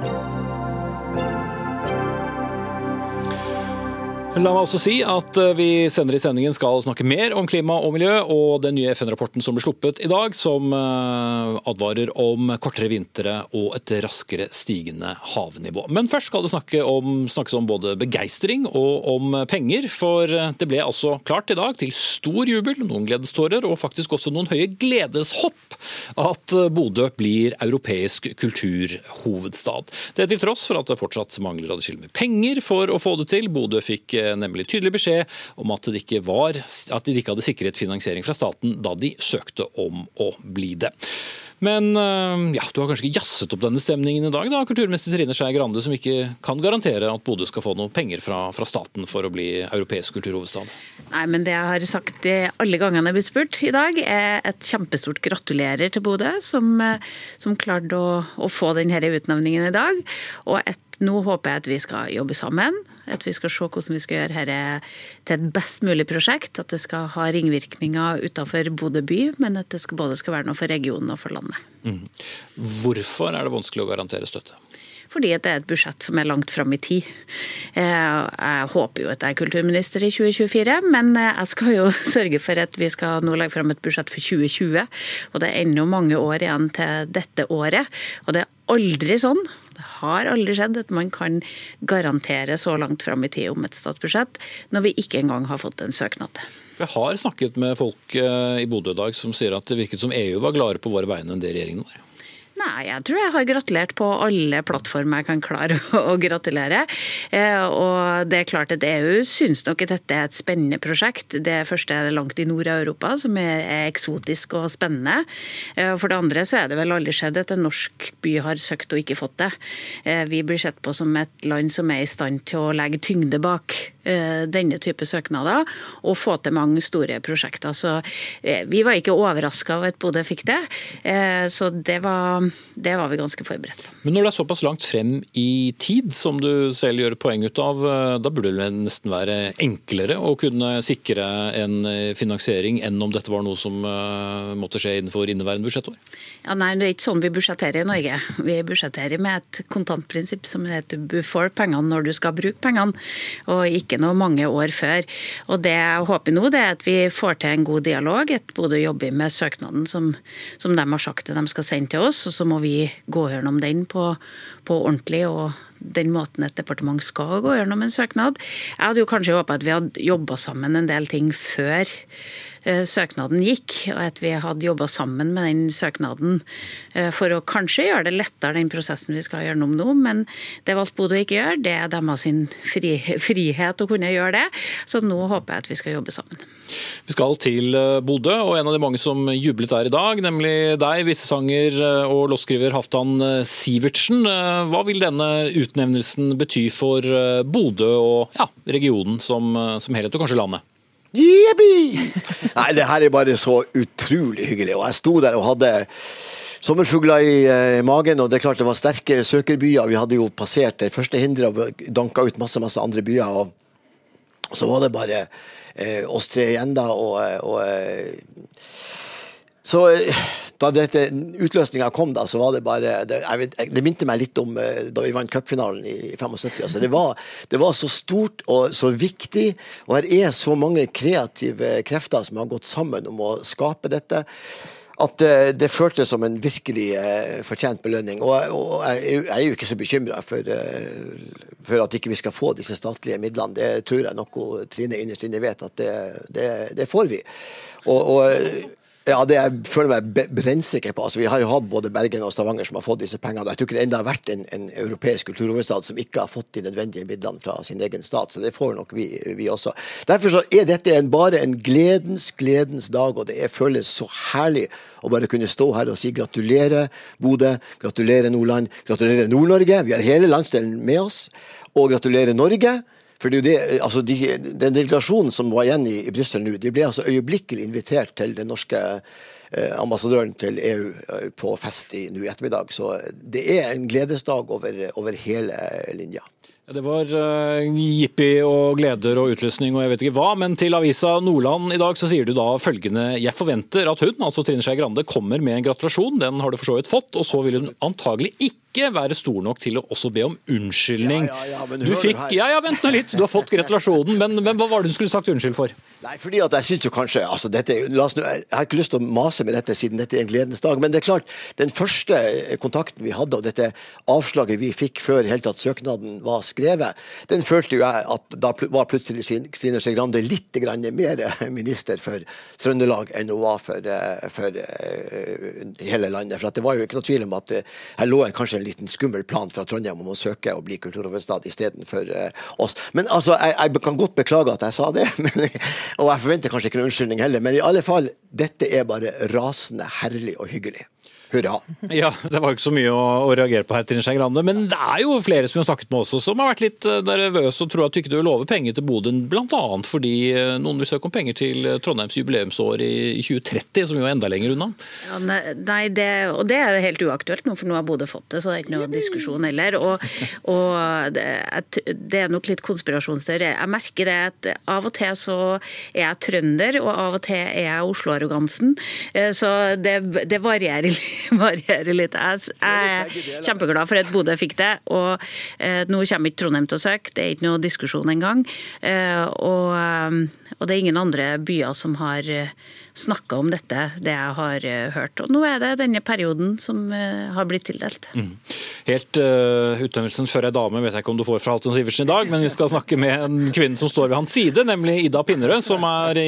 B: La meg også si at eh, vi senere i sendingen skal snakke mer om klima og miljø og den nye FN-rapporten som ble sluppet i dag, som eh, advarer om kortere vintre og et raskere stigende havnivå. Men først skal det snakke om, snakkes om både begeistring og om penger, for eh, det ble altså klart i dag, til stor jubel, noen gledestårer og faktisk også noen høye gledeshopp, at Bodø blir europeisk kulturhovedstad. Det til tross for at det fortsatt mangler adskillig med penger for å få det til. Bodø fikk nemlig tydelig beskjed om at, det ikke var, at de ikke hadde sikret finansiering fra staten da de søkte om å bli det. Men eh, ja, du har kanskje ikke jazzet opp denne stemningen i dag, da, kulturminister Trine Skei Grande, som ikke kan garantere at Bodø skal få noe penger fra, fra staten for å bli europeisk kulturhovedstad?
E: Nei, men det jeg har sagt alle gangene jeg blir spurt i dag, er et kjempestort gratulerer til Bodø, som, eh, som klarte å, å få denne utnevningen i dag. Og et, nå håper jeg at vi skal jobbe sammen, at vi skal se hvordan vi skal gjøre dette til et best mulig prosjekt. At det skal ha ringvirkninger utenfor Bodø by, men at det skal, både skal være noe for regionen og for landet.
B: Hvorfor er det vanskelig å garantere støtte?
E: Fordi det er et budsjett som er langt fram i tid. Eh, Jeg håper jo at jeg er kulturminister i 2024, men eh, jeg skal jo sørge for at vi skal nå legge fram et budsjett for 2020. Og det er ennå mange år igjen til dette året. Og det er aldri sånn har aldri skjedd at man kan garantere så langt fram i tid om et statsbudsjett når vi ikke engang har fått en søknad.
B: Jeg har snakket med folk eh, i Bodø i dag som sier at det virket som EU var gladere på våre vegne enn det regjeringen var.
E: Nei, jeg tror jeg har gratulert på alle plattformer jeg kan klare å gratulere. Eh, Og det er klart at EU syns nok at dette er et spennende prosjekt. Det første er det langt i Nord-Europa, som er eksotisk og spennende. Eh, For det andre så er det vel aldri skjedd at en norsk by har søkt og ikke fått det. Eh, Vi blir sett på som et land som er i stand til å legge tyngde bak denne type søknader, og få til mange store prosjekter. Så vi var ikke overraska over at Bodø fikk det, så det var, det var vi ganske forberedt på.
B: Men når det er såpass langt frem i tid, som du selv gjør poeng ut av, eh, da burde det nesten være enklere å kunne sikre en eh, finansiering enn om dette var noe som eh, måtte skje innenfor inneværende budsjettår?
E: Ja, nei, Det er ikke sånn vi budsjetterer i Norge. Vi budsjetterer med et kontantprinsipp som heter du får pengene når du skal bruke pengene, og ikke noe mange år før. Og Det jeg håper nå, det er at vi får til en god dialog, at Bodø jobber med søknaden som, som de har sagt at de skal sende til oss, og så må vi gå gjennom den på, på ordentlig. og den måten et departement skal gå gjennom en søknad. Jeg hadde jo kanskje håpa at vi hadde jobba sammen en del ting før søknaden gikk, og at vi hadde jobba sammen med den søknaden eh, for å kanskje gjøre det lettere, den prosessen vi skal gjennom nå. Men det valgte Bodø ikke å gjøre. Det er deres fri, frihet å kunne gjøre det. Så nå håper jeg at vi skal jobbe sammen.
B: Vi skal til eh, Bodø, og en av de mange som jublet der i dag, nemlig deg, visesanger eh, og låtskriver eh, Sivertsen. Eh, Hva vil denne utnevnelsen bety for eh, Bodø og ja, regionen som, eh, som helhet, og kanskje landet?
F: Jippi! Nei, det her er bare så utrolig hyggelig. Og jeg sto der og hadde sommerfugler i eh, magen, og det er klart det var sterke søkerbyer. Vi hadde jo passert det første hinderet og danka ut masse, masse andre byer. og så var det bare eh, oss tre igjen, da. Og, eh, og eh, Så eh, da dette utløsninga kom, da, så var det bare Det, vet, det minte meg litt om eh, da vi vant cupfinalen i 75. Altså, det, var, det var så stort og så viktig, og her er så mange kreative krefter som har gått sammen om å skape dette at uh, det føltes som en virkelig uh, fortjent belønning. Og, jeg, er jo ikke så bekymra for, for, at ikke vi skal få disse statlige midlene. Det tror jeg nok Trine innerst inne vet at det, det får vi. Og, og ja, det jeg føler meg brennsikker på. Altså, vi har jo hatt både Bergen og Stavanger som har fått disse pengene. Jeg tror ikke det enda har vært en, en europeisk kulturhovedstad som ikke har fått de nødvendige midlene fra sin egen stat. Så det får nok vi, vi også. Derfor så er dette en, bare en gledens, gledens dag, og det er, føles så herlig å bare kunne stå her og si gratulerer Bodø, gratulerer Nordland, gratulerer Nord-Norge. Vi har hele landsdelen med oss. Og gratulerer Norge. For det altså de, Den delegasjonen som var igjen i, i Brussel nå, de ble altså øyeblikkelig invitert til den norske eh, ambassadøren til EU eh, på fest i, nå i ettermiddag. Så det er en gledesdag over, over hele linja.
B: Det var uh, jippi og gleder og utlysning og jeg vet ikke hva, men til avisa Nordland i dag så sier du da følgende Jeg forventer at hun, altså Trine Skei Grande, kommer med en gratulasjon, den har du for så vidt fått, og så vil hun antagelig ikke ikke være stor nok til å også be om unnskyldning. Ja, ja, ja, du fikk, ja, ja, vent nå litt, du har fått gratulasjonen, men, men, hva var det du skulle sagt unnskyld for?
F: Nei, fordi at jeg synes jo kanskje, altså dette, oss, Jeg har ikke lyst til å mase med dette siden dette er en gledens dag, men det er klart, den første kontakten vi hadde, og dette avslaget vi fikk før helt tatt søknaden var skrevet, den følte jo jeg at da var plutselig Trine Skei Grande litt mer minister for Trøndelag enn hun var for, eh, for uh, hele landet. For det var jo ikke noe tvil om at her lå en kanskje en liten skummel plan fra Trondheim om å søke å bli kulturhovedstad istedenfor uh, oss. Men altså, jeg, jeg, kan godt beklage at jeg sa det, men, og jeg forventer kanskje ikke noen unnskyldning heller. Men i alle fall, dette er bare rasende herlig og hyggelig. Hurra.
B: Ja, Det var jo ikke så mye å, å reagere på her, Trine Skei Grande. Men det er jo flere som vi har snakket med også, som har vært litt eh, nervøse og tror at du ikke vil love penger til Bodø, bl.a. fordi eh, noen vil søke om penger til eh, Trondheims jubileumsår i 2030, som jo er enda lenger unna.
E: Ja, nei, det, og det er helt uaktuelt nå, for nå har Bodø fått det, så det er ikke noe diskusjon heller. Og, og det, det, er nok litt konspirasjonsteori. Jeg merker det at av og til så er jeg trønder, og av og til er jeg Oslo-arrogansen. Så det, det varierer litt varierer litt. Jeg, er kjempeglad for at Bodø fikk det. Og eh, nå kommer ikke Trondheim til å søke, det er ikke noe diskusjon engang. Eh, og, eh, og det er ingen andre byer som har snakka om dette, det jeg har eh, hørt. Og nå er det denne perioden som eh, har blitt tildelt. Mm.
B: Helt uh, utnevnelsen før ei dame vet jeg ikke om du får fra Halton Sivertsen i dag, men vi skal snakke med en kvinne som står ved hans side, nemlig Ida Pinnerød, som er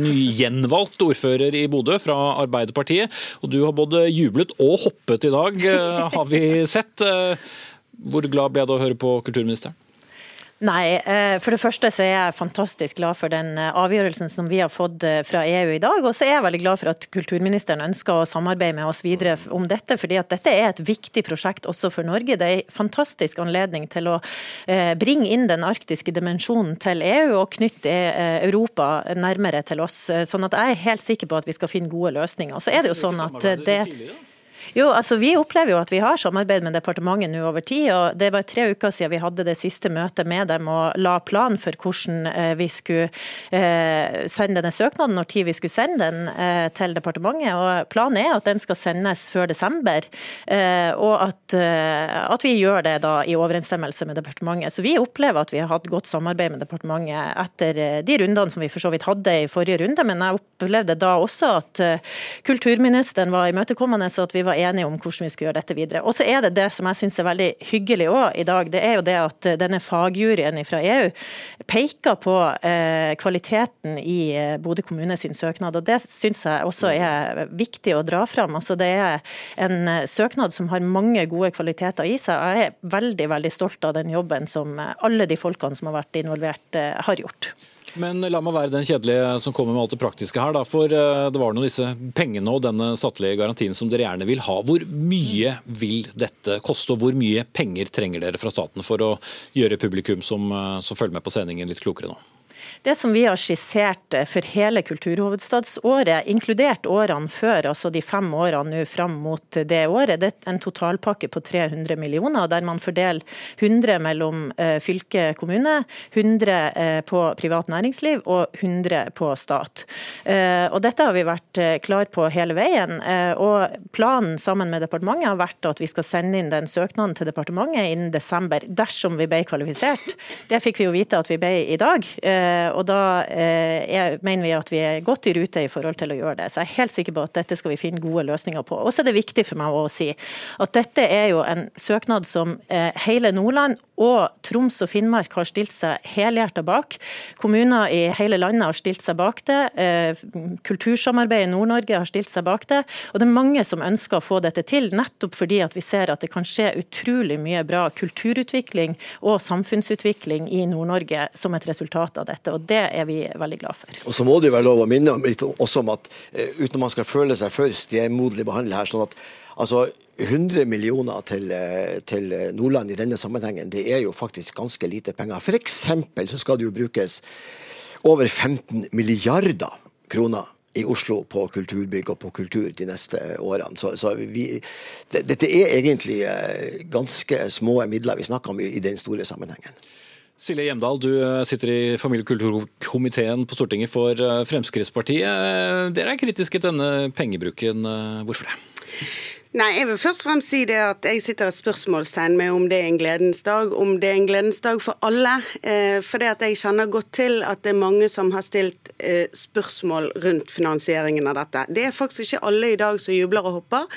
B: nygjenvalgt ordfører i Bodø fra Arbeiderpartiet. Og du har både jublet og hoppet i dag, uh, har vi sett. Hvor glad ble du å høre på kulturministeren?
G: Nei, eh, for det første så er jeg fantastisk glad for den eh, avgjørelsen som vi har fått eh, fra EU i dag. Og så er jeg veldig glad for at kulturministeren ønsker å samarbeide med oss videre om dette. fordi at dette er et viktig prosjekt også for Norge. Det er en fantastisk anledning til å bringe inn den arktiske dimensjonen til EU og knytte Europa nærmere til oss. Sånn at jeg er helt sikker på at vi skal finne gode løsninger. Så er det jo sånn at det jo, altså Vi opplever jo at vi har samarbeid med departementet nå over tid. og Det var tre uker siden vi hadde det siste møtet med dem og la plan for hvordan eh, vi skulle eh, sende denne søknaden, når tid vi skulle sende den eh, til departementet. og Planen er at den skal sendes før desember, og at, at vi gjør det da i overensstemmelse med departementet. Så Vi opplever at vi har hatt godt samarbeid med departementet etter de rundene som vi for så vidt hadde i forrige runde, men jeg opplevde da også at kulturministeren var imøtekommende, så at vi var enige om hvordan vi skulle gjøre dette videre. Og så er det det som jeg syns er veldig hyggelig òg i dag, det er jo det at denne fagjuryen fra EU peker på eh, kvaliteten i eh, Bodø kommune sin søknad. og Det syns jeg også er viktig å dra fram. Altså, det er en eh, søknad som har mange gode kvaliteter i seg. Jeg er veldig, veldig stolt av den jobben som alle de folkene som har vært involvert, har gjort.
B: Men la meg være den kjedelige som kommer med alt det praktiske her. Da. For eh, det var nå disse pengene og denne statlige garantien som dere gjerne vil ha. Hvor mye vil dette koste, og hvor mye penger trenger dere fra staten for å gjøre publikum som, eh, som følger med på sendingen litt klokere nå?
G: Det som vi har skissert for hele kulturhovedstadsåret, inkludert årene før, altså de fem årene nå fram mot det året, det er en totalpakke på 300 millioner, der man fordeler 100 mellom fylke og kommune, 100 eh, på privat næringsliv og 100 på stat. Eh, og Dette har vi vært klar på hele veien. og Planen sammen med departementet har vært at vi skal sende inn den søknaden til departementet innen desember, dersom vi ble kvalifisert. Det fikk vi jo vite at vi ble i dag. Og Da er, mener vi at vi er godt i rute i forhold til å gjøre det. Så jeg er helt sikker på at dette skal vi finne gode løsninger på. Og så er det viktig for meg å si at dette er jo en søknad som hele Nordland og Troms og Finnmark har stilt seg helhjertet bak. Kommuner i hele landet har stilt seg bak det. Eh, kultursamarbeidet i Nord-Norge har stilt seg bak det. Og det er mange som ønsker å få dette til, nettopp fordi at vi ser at det kan skje utrolig mye bra kulturutvikling og samfunnsutvikling i Nord-Norge som et resultat av dette. Og det er vi veldig glad for.
F: Og så må det jo være lov å minne litt også om at uh, uten at man skal føle seg for stemoderlig behandlet her, sånn at altså 100 millioner til, eh, til, Nordland i denne sammenhengen, det er jo faktisk ganske lite penger. F.eks. så skal det jo brukes over 15 milliarder kroner i Oslo på kulturbygg og på kultur de neste årene. Så, så vi, det, dette er egentlig eh, ganske små midler vi snakker om i, i den store sammenhengen.
B: Silje Hjemdal, du eh, sitter i familie- og kulturkomiteen på Stortinget for Fremskrittspartiet. Dere er kritiske til denne pengebruken. Hvorfor det?
H: Nei, jeg vil først og fremst si det at jeg sitter et spørsmålstegn med om det er en gledens dag. Om det er en gledens dag for alle. Eh, for det at jeg kjenner godt til at det er mange som har stilt eh, spørsmål rundt finansieringen av dette. Det er faktisk ikke alle i dag som jubler og hopper.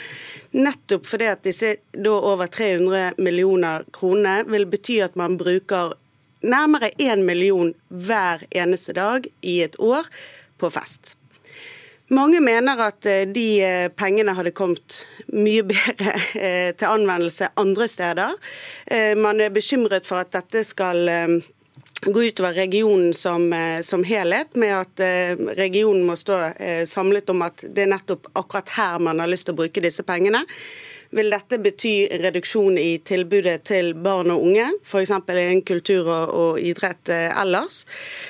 H: Nettopp fordi at disse da over 300 millioner kroner vil bety at man bruker nærmere én million hver eneste dag i et år på fest. Mange mener at eh, de eh, pengene hadde kommet mye bedre eh, til anvendelse andre steder. Man er bekymret for at dette skal gå utover regionen som, som, helhet, med at regionen må stå samlet om at det er nettopp akkurat her man har lyst til å bruke disse pengene vil dette bety reduksjon i tilbudet til barn og unge, f.eks. innen kultur og, og, idrett eh, ellers.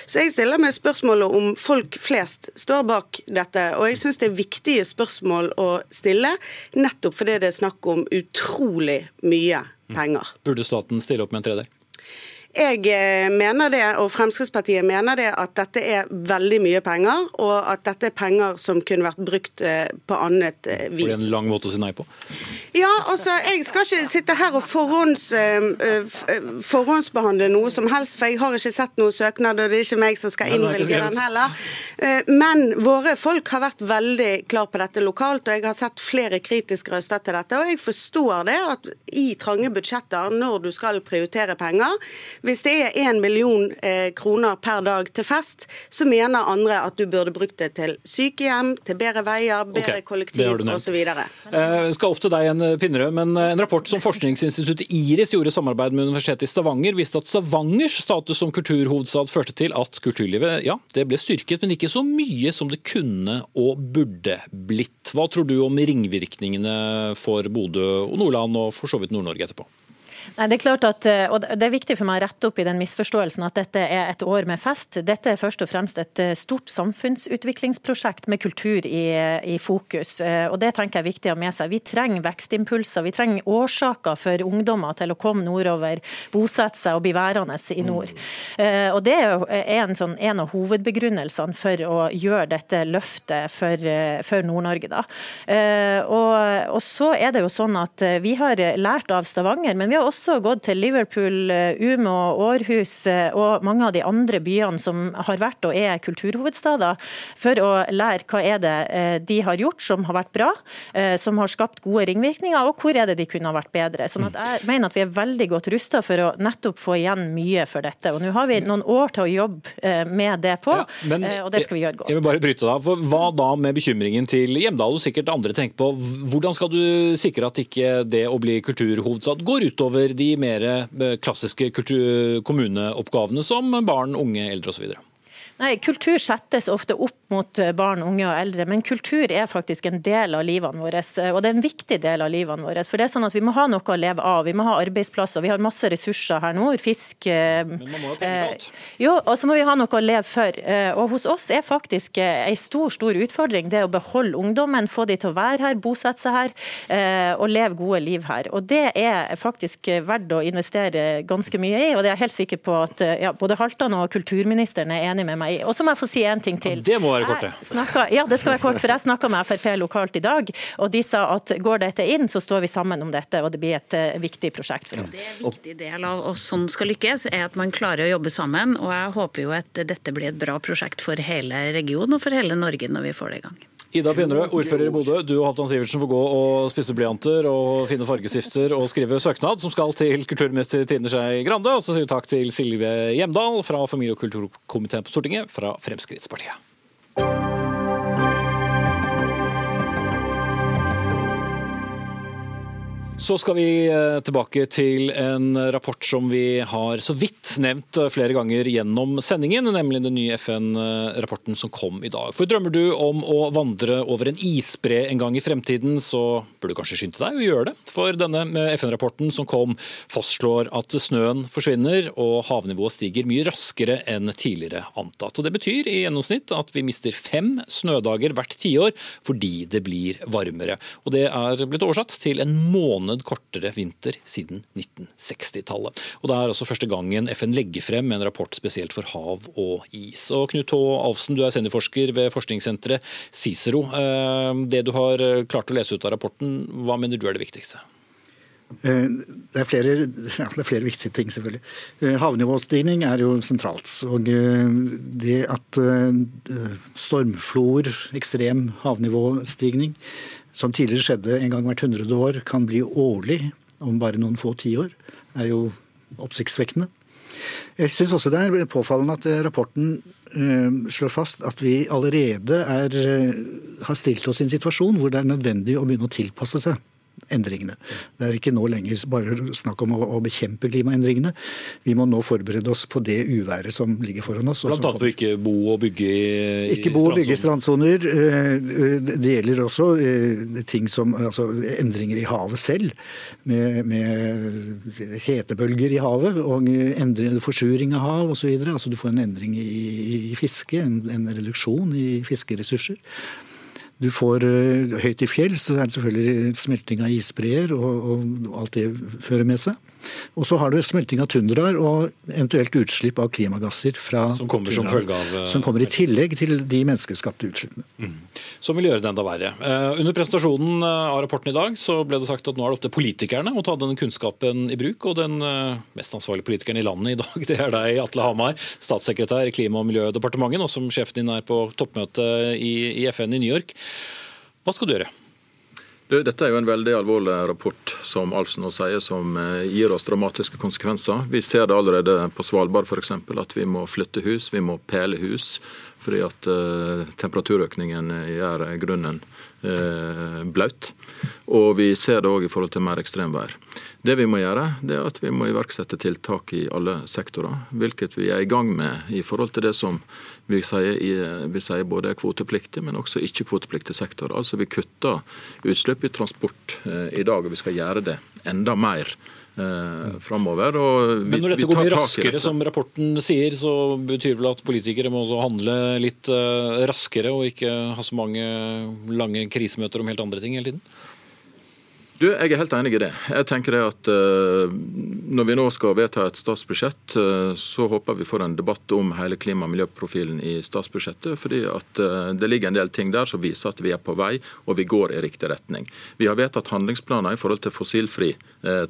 H: Så jeg stiller meg spørsmålet om folk flest står bak dette. Og jeg syns det er viktige spørsmål å stille, nettopp fordi det er snakk om utrolig mye penger.
B: Burde staten stille opp med en tredel?
H: Jeg eh, mener det, og Fremskrittspartiet mener det, at dette er veldig mye penger, og at dette er penger som kunne vært brukt eh, på annet eh, vis.
B: Det er en lang måte å si nei på?
H: Ja, altså, Jeg skal ikke sitte her og forhånds, forhåndsbehandle noe som helst, for jeg har ikke sett noen søknad, og det er ikke meg som skal innvilge den heller. Men våre folk har vært veldig klar på dette lokalt, og jeg har sett flere kritiske røster til dette. Og jeg forstår det at i trange budsjetter, når du skal prioritere penger, hvis det er 1 million eh, kroner per dag til fest, så mener andre at du burde brukt det til sykehjem, til bedre veier, bedre okay, kollektiv osv.
B: Eh, skal opp til deg en Pinnerød, men eh, en rapport som forskningsinstituttet Iris gjorde i samarbeid med Universitetet i Stavanger, viste at Stavangers status som kulturhovedstad førte til at kulturlivet ja, det ble styrket, men ikke så mye som det kunne og burde blitt. Hva tror du om ringvirkningene for Bodø og Nordland, og for så vidt Nord-Norge etterpå?
G: Nei, det er klart at, eh, og det er viktig for meg å rette opp i den misforståelsen at dette er et år med fest. Dette er først og fremst et eh, stort samfunnsutviklingsprosjekt med kultur i, i fokus. Eh, og Det tenker jeg er viktig å ha med seg. Vi trenger vekstimpulser, vi trenger årsaker for ungdommer til å komme nordover, bosette seg og bli værende i nord. Og Det er en, sånn, en av hovedbegrunnelsene for å gjøre dette løftet for, for Nord-Norge. da. Og, og så er det jo sånn at Vi har lært av Stavanger, men vi har også gått til Liverpool, eh, Umeå, Århus eh, og mange av de andre byene som har vært og er kulturhovedstader, for å lære hva er det eh, de har gjort som har vært bra, som har skapt gode ringvirkninger, og hvor er det de kunne ha vært bedre. Sånn at jeg mener at vi er veldig godt rusta for å nettopp få igjen mye for dette. Og nå har vi noen år til å jobbe med det på, ja, men, og det skal vi gjøre godt.
B: Jeg vil bare bryte da, for Hva da med bekymringen til Hjemdal og sikkert andre tenker på? Hvordan skal du sikre at ikke det å bli kulturhovedstad går utover over de mer eh, klassiske kommuneoppgavene som barn, unge, eldre osv.?
G: Nei, Kultur settes ofte opp mot eh, barn, unge og eldre, men kultur er faktisk en del av livene våre. Eh, og det er en viktig del av livene våre. For det er sånn at Vi må ha noe å leve av, vi må ha arbeidsplasser, vi har masse ressurser her nord. Fisk
B: eh, Men man må ha penger
G: alt. Jo, og så må vi ha noe å leve for. Og hos oss er faktisk en stor, stor utfordring det å beholde ungdommen, få de til å være her, bosette seg her og leve gode liv her. Og Det er faktisk verdt å investere ganske mye i, og det er jeg helt sikker på at ja, både Haltan og kulturministeren er enig med meg i. Og så må jeg få si en ting til.
B: Ja, det må være kort, det.
G: Ja, det skal være kort. For jeg snakka med Frp lokalt i dag, og de sa at går dette inn, så står vi sammen om dette, og det blir et uh, viktig prosjekt for oss.
E: Det er en viktig del av oss som skal lykkes, er at man klarer å jobbe sammen. Og jeg håper jo at dette blir et bra prosjekt for hele regionen og for hele Norge når vi får det i gang.
B: Ida Pinnerød, ordfører i Bodø. Du og Halvdan Sivertsen får gå og spisse blyanter og finne fargestifter og skrive søknad som skal til kulturminister Trine Skei Grande. Og så sier vi takk til Silje Hjemdal fra familie- og kulturkomiteen på Stortinget fra Fremskrittspartiet. Så skal vi eh, tilbake til en rapport som vi har så vidt nevnt eh, flere ganger gjennom sendingen, nemlig den nye FN-rapporten som kom i dag. For Drømmer du om å vandre over en isbre en gang i fremtiden, så burde du kanskje skynde deg å gjøre det. For denne FN-rapporten som kom, fastslår at snøen forsvinner og havnivået stiger mye raskere enn tidligere antatt. Og Det betyr i gjennomsnitt at vi mister fem snødager hvert tiår fordi det blir varmere. Og Det er blitt oversatt til en måned måned kortere vinter siden 1960-tallet. Og Det er også første gangen FN legger frem en rapport spesielt for hav og is. Og Knut H. Alfsen, du er seniorforsker ved forskningssenteret Cicero. Eh, det du har klart å lese ut av rapporten, hva mener du er det viktigste?
I: Eh, det er, flere, det er flere, viktige ting, selvfølgelig. Eh, havnivåstigning er jo sentralt. Og det at stormfloer, ekstrem havnivåstigning, som tidligere skjedde en gang hvert hundrede år, kan bli årlig om bare noen få tiår, er jo oppsiktsvekkende. Jeg syns også det er påfallende at rapporten uh, slår fast at vi allerede er, uh, har stilt oss i en situasjon hvor det er nødvendig å begynne å tilpasse seg endringene. Det er ikke nå lenger bare snakk om å, å, bekjempe klimaendringene. Vi må nå forberede oss på det uværet som ligger foran oss.
B: Blant annet for ikke bo og bygge i
I: Ikke bo og bygge i strandsoner. Eh, det gjelder også eh, ting som altså, endringer i havet selv, med, med hetebølger i havet og endring, forsuring av hav osv. Altså, du får en endring i, i fiske, en, en reduksjon i fiskeressurser. Du får uh, høyt i fjell, så er det selvfølgelig smelting av isbreer og, og alt det fører med seg. Og så har du smelting av tundraer og eventuelt utslipp av klimagasser fra
B: Som kommer som følge av
I: Som kommer i tillegg til de menneskeskapte utslippene. Mm.
B: Som vil gjøre det enda verre. Uh, under presentasjonen av rapporten i dag så ble det sagt at nå er det opp til politikerne å ta denne kunnskapen i bruk. Og den mest ansvarlige politikeren i landet i dag, det er deg, Atle Hamar, statssekretær i Klima- og miljødepartementet, og som sjefen din er på toppmøte i, i FN i New York. Hva skal du gjøre?
J: Du, dette er jo en veldig alvorlig rapport som Alfsen nå sier, som eh, gir oss dramatiske konsekvenser. Vi ser det allerede på Svalbard f.eks. at vi må flytte hus, vi må pele hus. Fordi at uh, temperaturøkningen gjør grunnen uh, blaut. Og vi ser det òg i forhold til mer ekstremvær. Det vi må gjøre, det er at vi må iverksette tiltak i alle sektorer. Hvilket vi er i gang med i forhold til det som vi sier, vi sier både kvotepliktig, men også ikke-kvotepliktig sektor. Altså Vi kutter utslipp i transport uh, i dag, og vi skal gjøre det enda mer. Eh, fremover.
B: Men når dette går mye raskere, som rapporten sier, så betyr vel at politikere må også handle litt eh, raskere, og ikke ha så mange lange krisemøter om helt andre ting hele tiden?
J: Du, Jeg er helt enig i det. Jeg tenker det at uh, Når vi nå skal vedta et statsbudsjett, uh, så håper vi får en debatt om hele klima- og miljøprofilen i statsbudsjettet. fordi at uh, Det ligger en del ting der som viser at vi er på vei og vi går i riktig retning. Vi har vedtatt handlingsplaner i forhold til fossilfri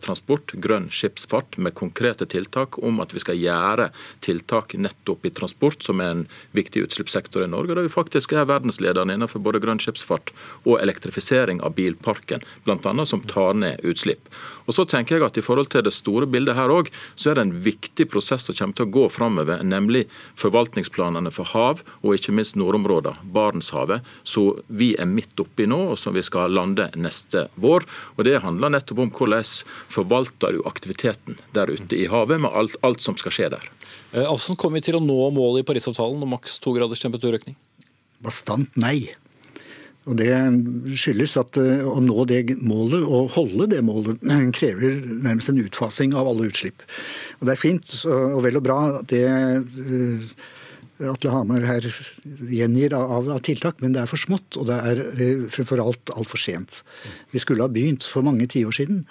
J: transport, grønn skipsfart, med konkrete tiltak om at vi skal gjøre tiltak nettopp i transport, som er en viktig utslippssektor i Norge. Der vi faktisk er verdensledende innenfor både grønn skipsfart og elektrifisering av bilparken. Blant annet som som tar ned utslipp. Og så tenker jeg at I forhold til det store bildet her også, så er det en viktig prosess som kommer til å gå framover, nemlig forvaltningsplanene for hav og ikke minst nordområder, Barentshavet, så vi er midt oppi nå, og som vi skal lande neste vår. Og Det handler nettopp om hvordan forvalter du aktiviteten der ute i havet, med alt, alt som skal skje der.
B: Hvordan Afsen, Kommer vi til å nå målet i Parisavtalen om maks to graders temperaturøkning?
I: Bastant nei. Og Det skyldes at eh, å nå det målet og holde det målet krever nærmest en utfasing av alle utslipp. Og Det er fint og vel og bra det eh, Atle Hamar her gjengir av, av, tiltak, men det er for smått. Og det er fremfor alt altfor sent. Vi skulle ha begynt for mange tiår siden.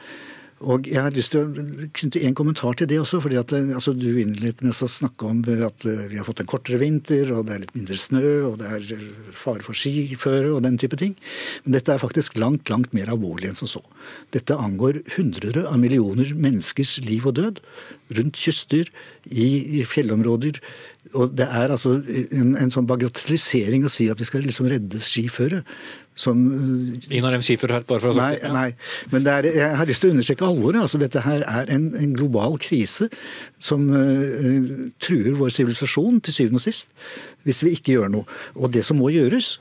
I: Og Jeg har lyst til å knytte en kommentar til det også. fordi at altså, Du innledet med å snakke om at eh, vi har fått en kortere vinter, og det er litt mindre snø, og det er fare for skiføre og den type ting. Men dette er faktisk langt, langt mer alvorlig enn som så. Dette angår hundre av millioner menneskers liv og død rundt kyster, i, i fjellområder. Og det er altså en, en, sånn bagatellisering å si at vi skal liksom redde skiføret. Som,
B: Inar M. har her, bare for å
I: ha sagt det. Nei, nei. Men er, jeg har lyst til å understreke alvoret. Altså, dette her er en, en global krise som uh, truer vår sivilisasjon til syvende og sist, hvis vi ikke gjør noe. Og det som må gjøres,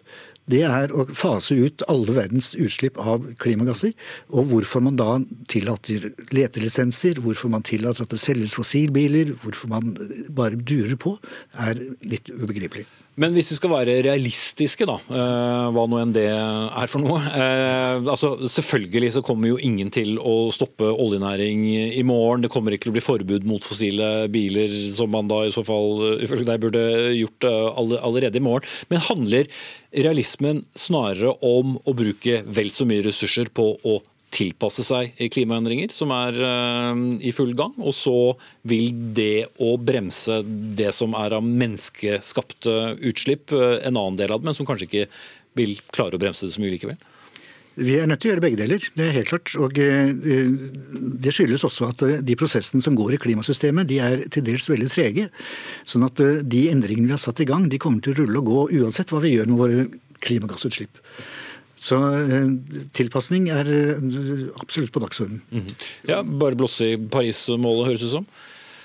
I: det er å fase ut alle verdens utslipp av klimagasser. Og hvorfor man da tillater letelisenser, hvorfor man tillater at det selges fossilbiler, hvorfor man bare durer på, er litt ubegripelig.
B: Men hvis vi skal være realistiske, da, eh, hva nå enn det er for noe. Eh, altså, selvfølgelig så kommer jo ingen til å stoppe oljenæring i morgen. Det kommer ikke til å bli forbud mot fossile biler, som man da i så fall ifølge deg burde gjort eh, allerede i morgen. Men handler realismen snarere om å bruke vel så mye ressurser på å tilpasse seg klimaendringer som er uh, i full gang. Og så vil det å bremse det som er av menneskeskapte utslipp, uh, en annen del av det, men som kanskje ikke vil klare å bremse det så mye likevel.
I: Vi er nødt til å gjøre begge deler, det er helt klart. Og uh, det skyldes også at de prosessene som går i klimasystemet, de er til dels veldig trege. Sånn at de endringene vi har satt i gang, de kommer til å rulle og gå uansett hva vi gjør med våre klimagassutslipp. Så eh, tilpasning er eh, absolutt på dagsordenen. Mm -hmm.
B: Ja, Bare blåse i Paris-målet, høres det ut som?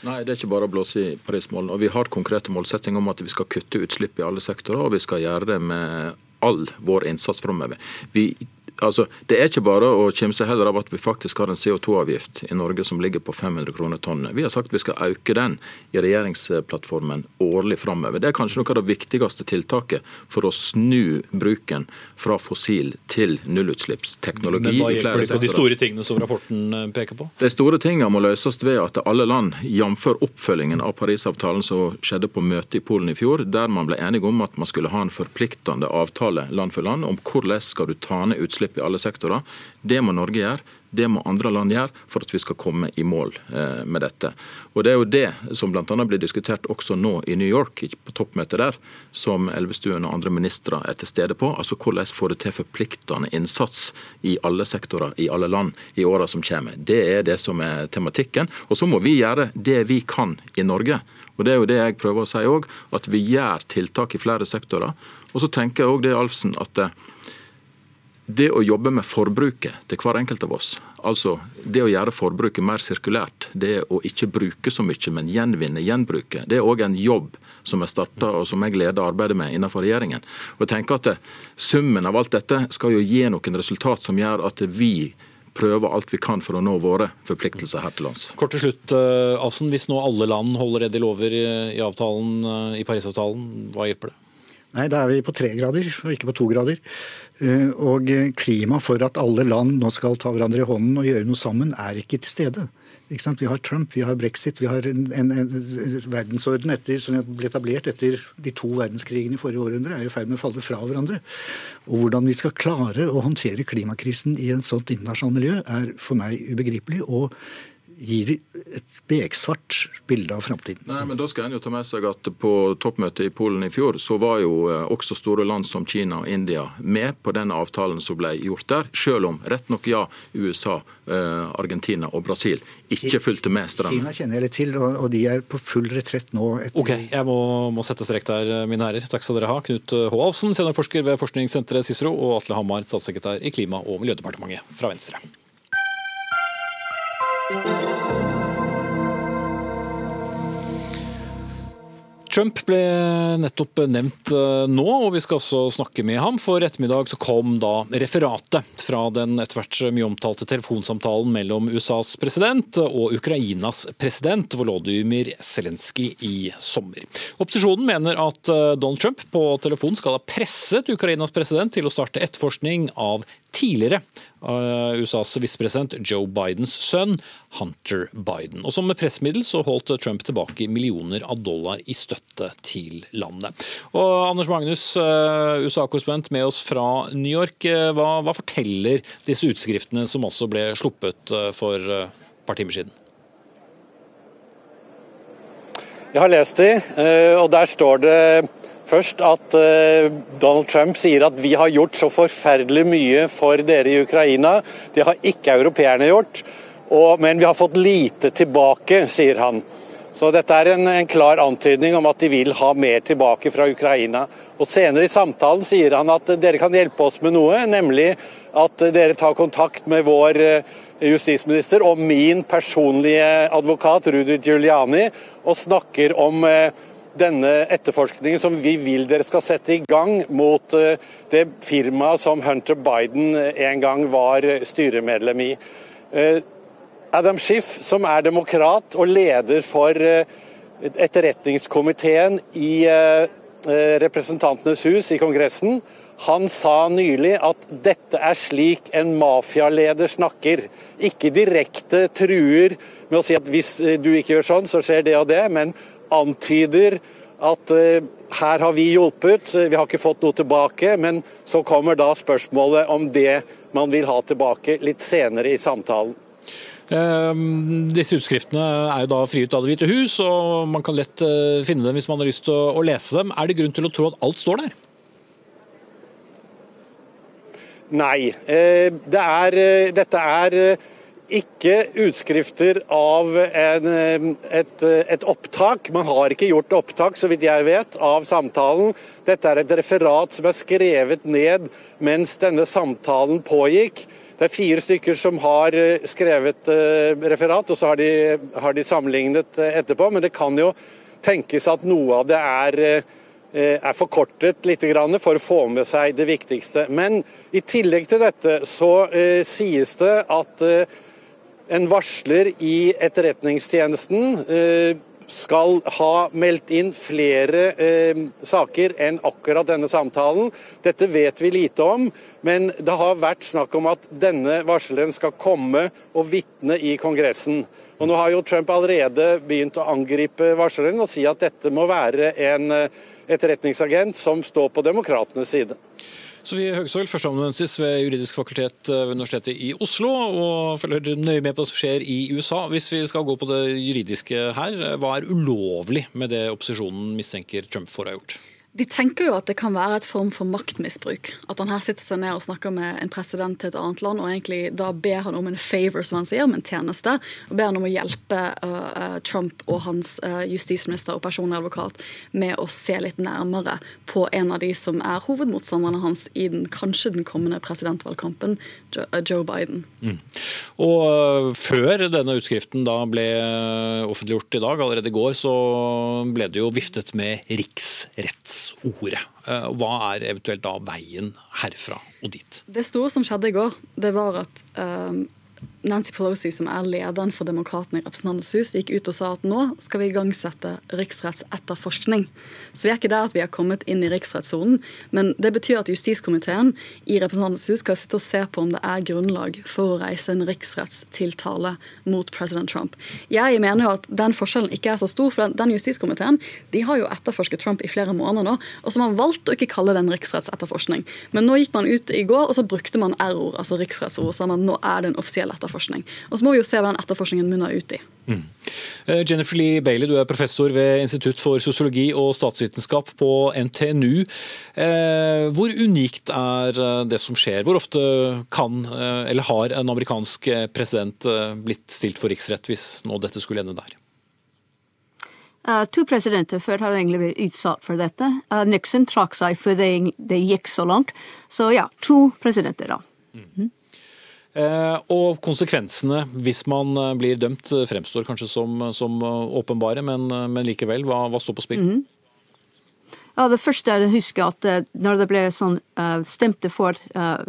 J: Nei, det er ikke bare å blåse i Paris-målene. Og Vi har konkrete målsettinger om at vi skal kutte utslipp i alle sektorer, og vi skal gjøre det med all vår innsats framover. Vi altså, Det er ikke bare å kimse heller av at vi faktisk har en CO2-avgift i Norge som ligger på 500 kroner tonnet. Vi har sagt vi skal øke den i regjeringsplattformen årlig framover. Det er kanskje noe av det viktigste tiltaket for å snu bruken fra fossil til nullutslippsteknologi.
B: Men hva hjelper det på de store tingene som rapporten eh, peker på?
J: De store tingene må løses ved at alle land, jf. oppfølgingen av Parisavtalen som skjedde på møtet i Polen i fjor, der man ble enige om at man skulle ha en forpliktende avtale land for land om hvordan skal du ta ned utslipp utslipp i alle sektorer. Det må Norge gjøre. Det må andre land gjøre for at vi skal komme i mål eh, med dette. Og Det er jo det som bl.a. blir diskutert også nå i New York, på toppmøtet der, som Elvestuen og andre ministre er til stede på. Altså hvordan får det til forpliktende innsats i alle sektorer i alle land i åra som kommer. Det er det som er tematikken. Og så må vi gjøre det vi kan i Norge. Og Det er jo det jeg prøver å si òg, at vi gjør tiltak i flere sektorer. Og så tenker jeg også det, Alfsen, at eh, det å jobbe med forbruket til hver enkelt av oss, altså det å gjøre forbruket mer sirkulært, det å ikke bruke så mye, men gjenvinne, gjenbruke, det er òg en jobb som er starta og som jeg leder arbeidet med innenfor regjeringen. Og jeg tenker at Summen av alt dette skal jo gi noen resultat som gjør at vi prøver alt vi kan for å nå våre forpliktelser her til lands.
B: Kort til slutt, Assen, Hvis nå alle land holder det de lover i, avtalen, eh, i Parisavtalen, hva hjelper det?
I: Nei, da er vi på tre grader, og ikke på to grader. Eh, og klima for at alle land nå skal ta hverandre i hånden og gjøre noe sammen, er ikke til stede. Ikke vi har Trump, vi har brexit, vi har en, en, en verdensorden etter, som ble etablert etter de to verdenskrigene i forrige århundre, er i ferd med å falle fra hverandre. Og Hvordan vi skal klare å håndtere klimakrisen i et sånt internasjonalt miljø, er for meg ubegripelig. og gir et beksvart bilde av framtiden.
J: Nei, men Da skal en jo ta med seg at på toppmøtet i Polen i fjor, så var jo eh, også store land som Kina og India med på den avtalen som ble gjort der, selv om rett nok ja, USA, eh, Argentina og Brasil ikke fulgte med strømmen.
I: Kina kjenner jeg litt til, og de er på full retrett nå.
B: Etter... Ok, jeg må, må sette strek der, mine herrer. Takk skal dere ha. Knut H. Alfsen, seniorforsker ved forskningssenteret Cicero, og Atle Hamar, statssekretær i Klima- og miljødepartementet fra Venstre. Trump ble nettopp nevnt eh, nå, og vi skal også snakke med ham. For ettermiddag så kom da referatet fra den etter hvert mye omtalte telefonsamtalen mellom USAs president og Ukrainas president Volodymyr Zelenskyj i sommer. Opposisjonen mener at eh, Donald Trump på telefon skal ha presset Ukrainas president til å starte etterforskning av tidligere USAs visepresident Joe Bidens sønn, Hunter Biden. Og Som pressmiddel så holdt Trump tilbake millioner av dollar i støtte til landet. Og Anders Magnus, uh, USA-korrespondent med oss fra New York. Uh, hva, hva, forteller disse utskriftene som også ble sluppet for et par timer siden?
K: Jeg har lest de, og der står det Først at uh, Donald Trump sier at vi har gjort så forferdelig mye for dere i Ukraina. Det har ikke europeerne gjort. Og, men vi har fått lite tilbake, sier han. Så dette er en, en, klar antydning om at de vil ha mer tilbake fra Ukraina. Og Senere i samtalen sier han at dere kan hjelpe oss med noe, nemlig at dere tar kontakt med vår uh, justisminister og min personlige advokat Rudi Giuliani og snakker om uh, denne etterforskningen som vi vil dere skal sette i gang mot eh, det firmaet som Hunter Biden eh, en gang var styremedlem i. Eh, Adam Schiff, som er demokrat og leder for etterretningskomiteen i Representantenes hus i Kongressen, han sa nylig at dette er slik en mafialeder snakker. Ikke direkte truer med å si at hvis du ikke gjør sånn, så skjer det og det, men antyder at uh, her har vi hjulpet, vi har ikke fått noe tilbake. Men så kommer da spørsmålet om det man vil ha tilbake litt senere i samtalen.
B: Ehm, disse utskriftene er jo da frigitt av Det hvite hus, og man kan lett eh, finne dem hvis man har lyst til å lese dem. Er det grunn til å tro at alt står der?
K: Nei. Eh, det er, dette er ikke utskrifter av en, et, et, opptak. Man har ikke gjort opptak, så vidt jeg vet, av samtalen. Dette er et referat som er skrevet ned mens denne samtalen pågikk. Det er fire stykker som har eh, skrevet uh, referat, og så har de, har de sammenlignet uh, etterpå. Men det kan jo tenkes at noe av det er, er forkortet litt for å få med seg det viktigste. Men i tillegg til dette så sies det at en varsler i Etterretningstjenesten eh, skal ha meldt inn flere eh, saker enn akkurat denne samtalen. Dette vet vi lite om, men det har vært snakk om at denne varsleren skal komme og vitne i Kongressen. Og Nå har jo Trump allerede begynt å angripe varsleren og si at dette må være en eh, etterretningsagent som står på demokratenes side.
B: Sofie Høgsøl, førsteamanuensis ved juridisk fakultet ved Universitetet i Oslo, og følger nøye med på hva som skjer i USA. Hvis vi skal gå på det juridiske her, hva er ulovlig med det opposisjonen mistenker Trump for å ha gjort?
L: De tenker jo at det kan være et form for maktmisbruk. At han her sitter seg ned og snakker med en president til et annet land, og egentlig da ber han om en favor, som han sier, om en tjeneste. Og ber han om å hjelpe uh, Trump og hans uh, justisminister og personlig advokat med å se litt nærmere på en av de som er hovedmotstanderne hans i den kanskje den kommende presidentvalgkampen, Joe Biden. Mm.
B: Og uh, før denne utskriften da ble offentliggjort i dag, allerede i går, så ble det jo viftet med riksretts ordet. Eh, hva er eventuelt da veien herfra og dit?
L: Det store som skjedde i går, det var at um, Nancy Pelosi, som er lederen for Demokratene i Representantenes hus, gikk ut og sa at nå skal vi igangsette riksrettsetterforskning. Så vi er ikke der at vi har kommet inn i riksrettssonen, men det betyr at justiskomiteen i Representantenes hus skal sitte og se på om det er grunnlag for å reise en riksrettstiltale mot president Trump. Jeg mener jo at den forskjellen ikke er så stor, for den justiskomiteen de har jo etterforsket Trump i flere måneder nå, og så har man valgt å ikke kalle det en riksrettsetterforskning. Men nå gikk man ut i går, og så brukte man r-ord, altså riksrettsord, sa man nå er det en offisiell etterforskning. Og Så må vi jo se hva den etterforskningen munner ut i. Mm.
B: Eh, Jennifer Lee Bailey, du er professor ved Institutt for sosiologi og statsvitenskap på NTNU. Eh, hvor unikt er eh, det som skjer? Hvor ofte kan, eller har en amerikansk president blitt stilt for riksrett hvis nå dette skulle ende der?
M: Uh, to presidenter før har egentlig blitt utsatt for dette. Uh, Nixon trakk seg før det, det, gikk så langt. Så ja, to presidenter, da. Mm.
B: Eh, og konsekvensene hvis man eh, blir dømt fremstår kanskje som, som åpenbare, men, men likevel, hva, hva, står på spill? Mm.
M: Ja, Det første er å huske at når det ble sånn, stemte for uh,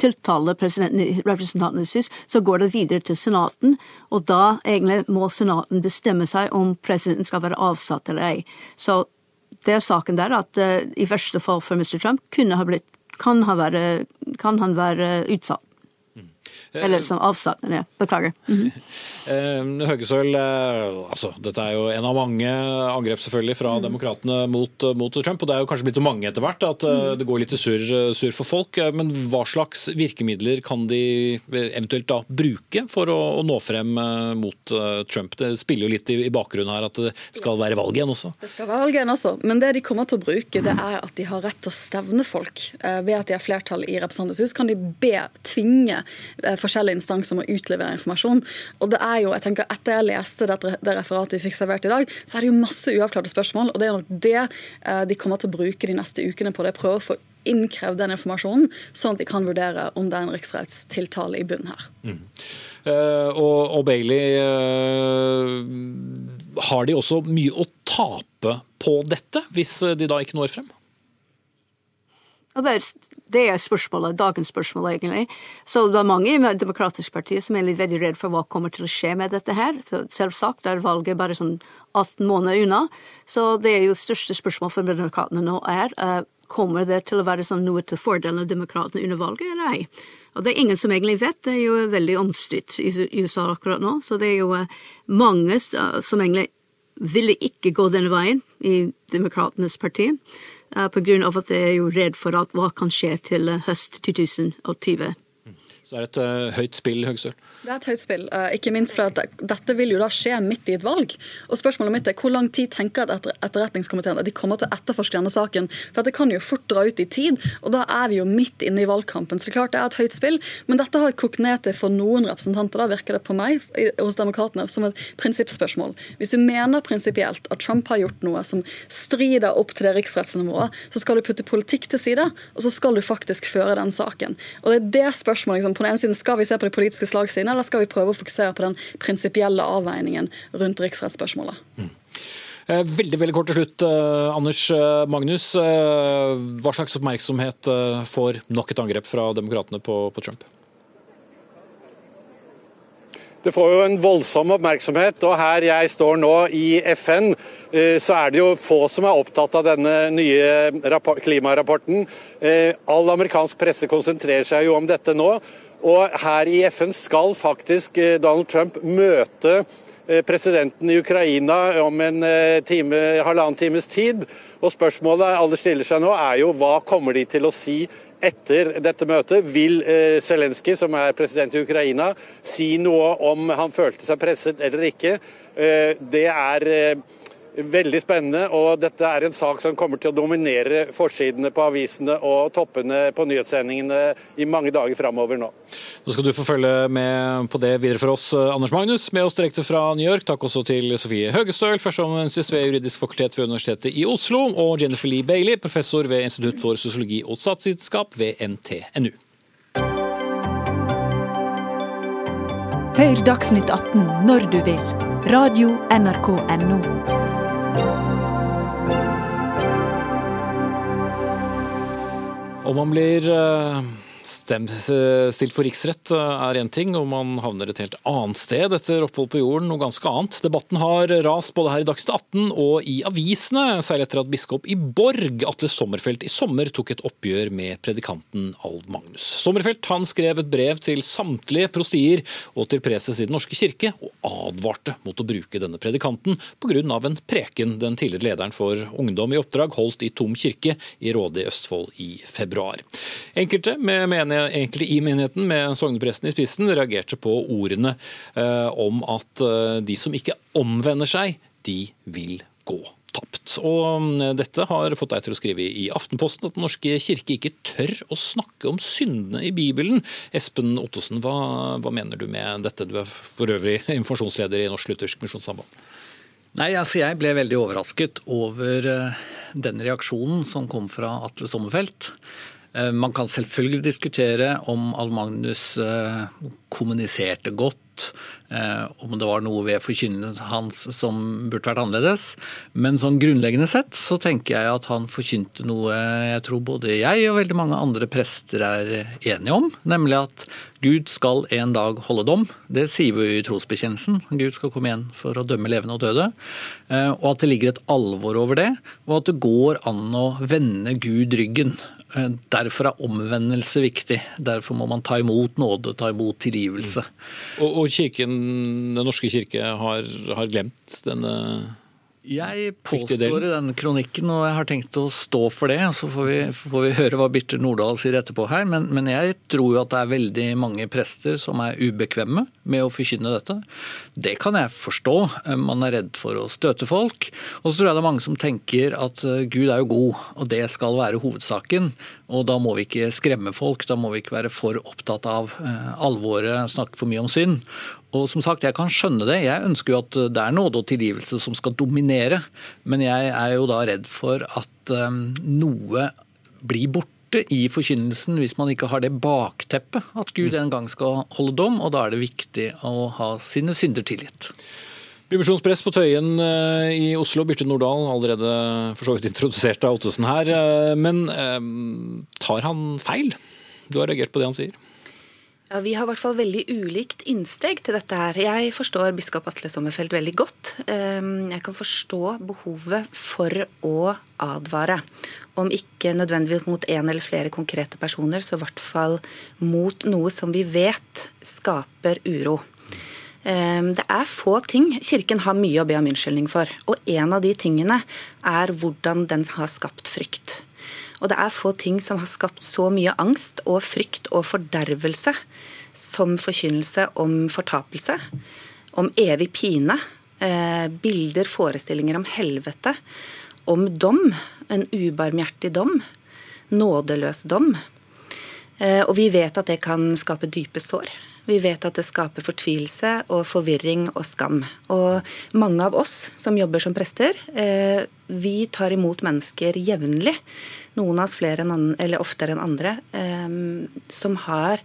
M: tiltale representantene sist, så går det videre til senaten. Og da egentlig må senaten bestemme seg om presidenten skal være avsatt eller ei. Så det er saken der at uh, i verste fall for Mr. Trump kunne ha blitt, kan, ha være, kan han være utsatt. Eller som avsatt, ja, beklager. Mm -hmm.
B: Høgesøl, eh, altså, dette er jo en av mange angrep selvfølgelig fra mm. demokratene mot, mot, Trump. og Det er jo kanskje blitt så mange etter hvert at mm. det går litt surr sur for folk. Men hva slags virkemidler kan de eventuelt da bruke for å, å nå frem mot Trump? Det spiller jo litt i, i bakgrunnen her at det skal være valg igjen også.
L: Det skal være valg igjen også, men det de kommer til å bruke, det er at de har rett til å stevne folk. Ved at de har flertall i Representantenes hus, kan de be, tvinge forskjellige instanser må utlevere informasjon. Og det er jo, jeg tenker Etter jeg leste det, det referatet vi fikk servert i dag, så er det jo masse uavklarte spørsmål. og Det er nok det eh, de kommer til å bruke de neste ukene på det. Prøve å få innkrevd den informasjonen, sånn at de kan vurdere om det er en riksrettstiltale i bunnen her. Mm.
B: Uh, og, og, Bailey, uh, har de også mye å tape på dette, hvis de da ikke når frem?
M: Og det er det er spørsmålet, dagens spørsmål, egentlig. Så det er mange i Demokratisk parti som er litt veldig redd for hva kommer til å skje med dette her. Selvsagt er valget bare sånn 18 måneder unna. Så det er jo det største spørsmålet for demokratene nå er uh, kommer det til å være sånn noe til fordel av demokratene under valget eller ei. Og det er ingen som egentlig vet, det er jo veldig omstridt i USA akkurat nå. Så det er jo uh, mange som egentlig ville ikke gå denne veien i Demokratenes parti. Eh, på grunn av at jeg er jo redd for at hva kan skje til eh, høst 2020.
B: Så det er et høyt spill, Høgsøl?
L: Det er et høyt spill, ikke minst fordi at dette vil jo da skje midt i et valg. Og spørsmålet mitt er hvor lang tid tenker at etterretningskomiteen at de kommer til å etterforske denne saken? For det kan jo fort dra ut i tid, og da er vi jo midt inne i valgkampen. Så det er klart det er et høyt spill, men dette har kokt ned til for noen representanter, da virker det på meg, hos demokratene, som et prinsippspørsmål. Hvis du mener prinsipielt at Trump har gjort noe som strider opp til det riksrettsnivået, så skal du putte politikk til side, og så skal du faktisk føre den saken. Og det er det spørsmålet liksom, på den ene siden Skal vi se på de politiske slagsidene, eller skal vi prøve å fokusere på den prinsipielle avveiningen rundt riksrettsspørsmålet? Mm.
B: Eh, veldig veldig kort til slutt, eh, Anders eh, Magnus. Hva slags oppmerksomhet får nok et angrep fra demokratene på, på Trump?
K: Det får jo en voldsom oppmerksomhet, og her jeg står nå i FN, så er det jo få som er opptatt av denne nye klimarapporten. Eh, all amerikansk presse konsentrerer seg jo om dette nå. Og her i FN skal faktisk eh, Donald Trump møte presidenten i Ukraina om en time, halvannen times tid. Og spørsmålet alle stiller seg nå er jo hva kommer de til å si etter dette møtet vil eh, Zelenskyj, som er president i Ukraina, si noe om han følte seg presset eller ikke. Eh, det er eh, veldig spennende, og dette er en sak som kommer til å dominere forsidene på avisene og toppene på nyhetssendingene i mange dager framover nå.
B: Nå skal du få følge med på det videre for oss, Anders Magnus, med oss direkte fra New York. Takk også til Sofie Høgestøl, førsteamanuensis ved Juridisk fakultet ved Universitetet i Oslo, og Jennifer Lee Bailey, professor ved Institutt for sosiologi og statsvitenskap ved NTNU.
N: Hør Dagsnytt 18 når du vil. Radio NRK Radio.nrk.no.
B: Om man blir uh stilt for riksrett eh, er én ting, og man havner et helt annet sted etter opphold på jorden, noe ganske annet. Debatten har rast både her i Dagsnytt 18 og i avisene, særlig etter at biskop i Borg, Atle Sommerfelt, i sommer tok et oppgjør med predikanten Ald Magnus. Sommerfelt han skrev et brev til samtlige prostier og til preses i Den norske kirke, og advarte mot å bruke denne predikanten pga. en preken den tidligere lederen for Ungdom i oppdrag holdt i Tom kirke i Råde i Østfold i februar. Enkelte med mener egentlig i menigheten, med sognepresten i spissen, reagerte på ordene eh, om at eh, de som ikke omvender seg, de vil gå tapt. Og mm, dette har fått deg til å skrive i Aftenposten at Den norske kirke ikke tør å snakke om syndene i Bibelen. Espen Ottosen, hva, hva mener du med dette? Du er for øvrig informasjonsleder i Norsk Luthersk Misjonssamband.
O: Nei, altså Jeg ble veldig overrasket over eh, den reaksjonen som kom fra Atle Sommerfelt. Eh, man kan selvfølgelig diskutere om Al-Magnus eh, kommuniserte godt, om det var noe ved forkynnelsen hans som burde vært annerledes. Men sånn grunnleggende sett så tenker jeg at han forkynte noe jeg tror både jeg og veldig mange andre prester er enige om, nemlig at Gud skal en dag holde dom. Det sier vi i trosbekjennelsen. Gud skal komme igjen for å dømme levende og døde. Og at det ligger et alvor over det, og at det går an å vende Gud ryggen. Eh, derfor er omvendelse viktig. Derfor må man ta imot nåde, ta imot tilgivelse.
B: Mm. Og, og kirken, Den norske kirke har, har glemt denne
O: jeg påstår i den kronikken, og jeg har tenkt å stå for det. Så får vi, får vi høre hva Birte Nordahl sier etterpå her. Men, men, jeg tror jo at det er veldig mange prester som er ubekvemme med å forkynne dette. Det kan jeg forstå. Man er redd for å støte folk. Og så tror jeg det er mange som tenker at eh, Gud er jo god, og det skal være hovedsaken. Og da må vi ikke skremme folk, da må vi ikke være for opptatt av eh, alvoret, snakke for mye om synd. Og som sagt, Jeg kan skjønne det. Jeg ønsker jo at det er nåde og tilgivelse som skal dominere. Men jeg er jo da redd for at um, noe blir borte i forkynnelsen hvis man ikke har det bakteppet at Gud en gang skal holde dom, og da er det viktig å ha sine synder tilgitt.
B: Divisjonspress på Tøyen eh, i Oslo. Birte Nordahl, allerede for så vidt introdusert av Ottesen her. Eh, men tar han feil? Du har reagert på det han sier?
P: Ja, Vi har i hvert fall veldig ulikt innsteg til dette her. Jeg forstår biskop Atle Sommerfelt veldig godt. Ehm, jeg kan forstå behovet for å advare. Om ikke nødvendigvis mot én eller flere konkrete personer, så i hvert fall mot noe som vi vet skaper uro. Ehm, det er få ting Kirken har mye å be om unnskyldning for. Og en av de tingene er hvordan den har skapt frykt. Og det er få ting som har skapt så mye angst og frykt og fordervelse som forkynnelse om fortapelse, om evig pine, eh, bilder, forestillinger om helvete, om dom, en ubarmhjertig dom, nådeløs dom. Eh, og vi vet at det kan skape dype sår. Vi vet at det skaper fortvilelse og forvirring og skam. Og mange av oss som jobber som prester, eh, vi tar imot mennesker jevnlig noen av oss flere enn eller oftere enn andre, um, som har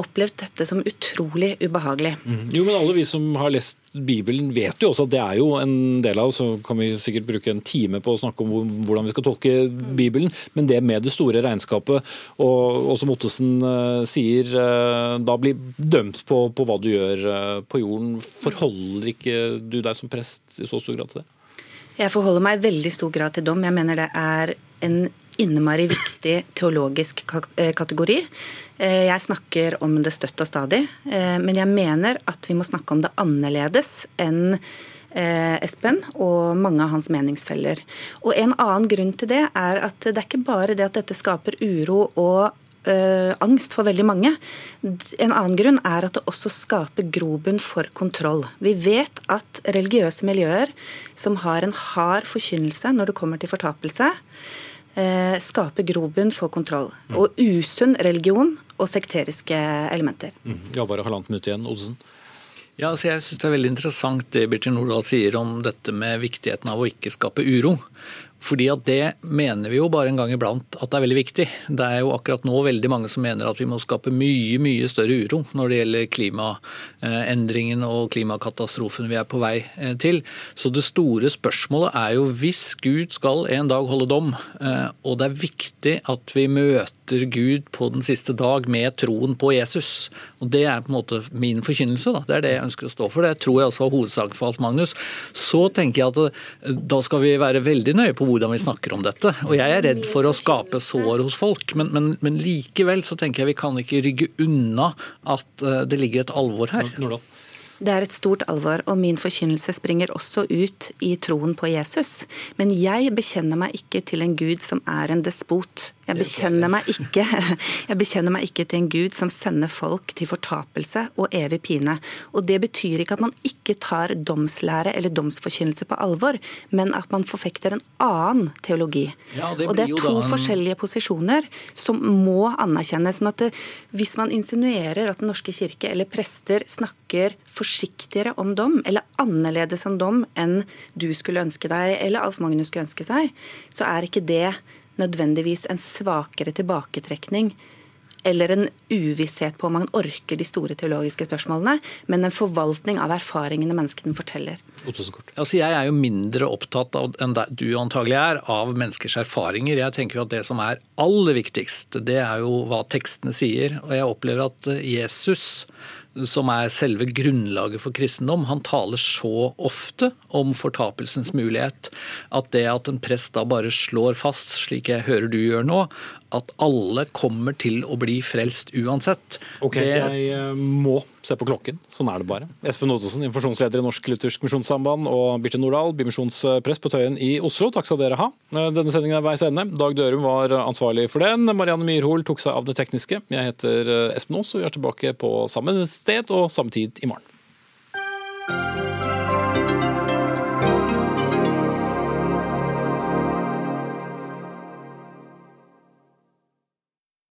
P: opplevd dette som utrolig ubehagelig.
B: Mm. Jo, men Alle vi som har lest Bibelen vet jo også at det er jo en del av så kan vi sikkert bruke en time på å snakke om hvordan vi skal tolke Bibelen, men det med det store regnskapet, og, og som Ottesen uh, sier, uh, da blir dømt på, på hva du gjør uh, på jorden. Forholder ikke du deg som prest i så stor grad til det?
P: Jeg forholder meg i veldig stor grad til dom. Jeg mener det er en innmari viktig teologisk eh, kategori. Eh, jeg snakker om det støtt og stadig, eh, men jeg mener at vi må snakke om det annerledes enn Espen og mange av hans meningsfeller. Og En annen grunn til det er at det er ikke bare det at dette skaper uro og uh, angst for veldig mange. En annen grunn er at det også skaper grobunn for kontroll. Vi vet at religiøse miljøer som har en hard forkynnelse når det kommer til fortapelse, Eh, skaper grobunn for kontroll. Mm. Og usunn religion og sekteriske elementer.
B: Mm. Ja, bare halvannet minutt igjen, Odsen.
O: Ja, altså jeg synes Det er veldig interessant det Birtin Nordahl sier om dette med viktigheten av å ikke skape uro. Fordi at Det mener vi jo bare en gang iblant at det er veldig viktig. Det er jo akkurat nå veldig mange som mener at vi må skape mye mye større uro når det gjelder klimaendringen og klimakatastrofen vi er på vei eh, til. Så det store spørsmålet er jo hvis Gud skal en dag holde dom, eh, og det er viktig at vi møter Gud på den siste dag med troen på Jesus. Og Det er på en måte min forkynnelse. Da. Det er det jeg ønsker å stå for. Det tror jeg også var hovedsaken for Alf Magnus. Så tenker jeg at eh, da skal vi være veldig nøye på hvordan vi snakker om dette. Og jeg er redd for å skape sår hos folk, men, men, men likevel så tenker jeg vi kan ikke rygge unna at eh, det ligger et alvor her. Nordal.
P: Det er et stort alvor, og min forkynnelse springer også ut i troen på Jesus. Men jeg bekjenner meg ikke til en gud som er en despot. Jeg bekjenner, meg ikke, jeg bekjenner meg ikke til en gud som sender folk til fortapelse og evig pine. Og Det betyr ikke at man ikke tar domslære eller domsforkynnelse på alvor, men at man forfekter en annen teologi. Ja, det og Det er to en... forskjellige posisjoner som må anerkjennes. sånn at det, Hvis man insinuerer at Den norske kirke eller prester snakker forsiktigere om dom, eller annerledes om dom enn du skulle ønske deg, eller Alf Magnus skulle ønske seg, så er ikke det nødvendigvis en svakere tilbaketrekning eller en uvisshet på om man orker de store teologiske spørsmålene, men en forvaltning av erfaringene menneskene forteller.
O: Altså, jeg er jo mindre opptatt av, enn du antagelig er, av menneskers erfaringer. Jeg tenker at Det som er aller viktigst, det er jo hva tekstene sier. Og jeg opplever at Jesus som er selve grunnlaget for kristendom, han taler så ofte om fortapelsens mulighet at det at en prest da bare slår fast, slik jeg hører du gjør nå, at alle kommer til å bli frelst uansett.
B: Ok, det... jeg eh, må se på klokken. Sånn er det bare. Espen Ottesen, informasjonsleder i Norsk Luthersk Misjonssamband, og Birte Nordahl, bymisjonsprest på Tøyen i Oslo. Takk skal dere ha. Eh, denne sendingen er veis ende. Dag Dørum var ansvarlig for den. Marianne Myrhol tok seg av det tekniske. Jeg heter eh, Espen Aas, og vi er tilbake på samme sted og samme tid i morgen.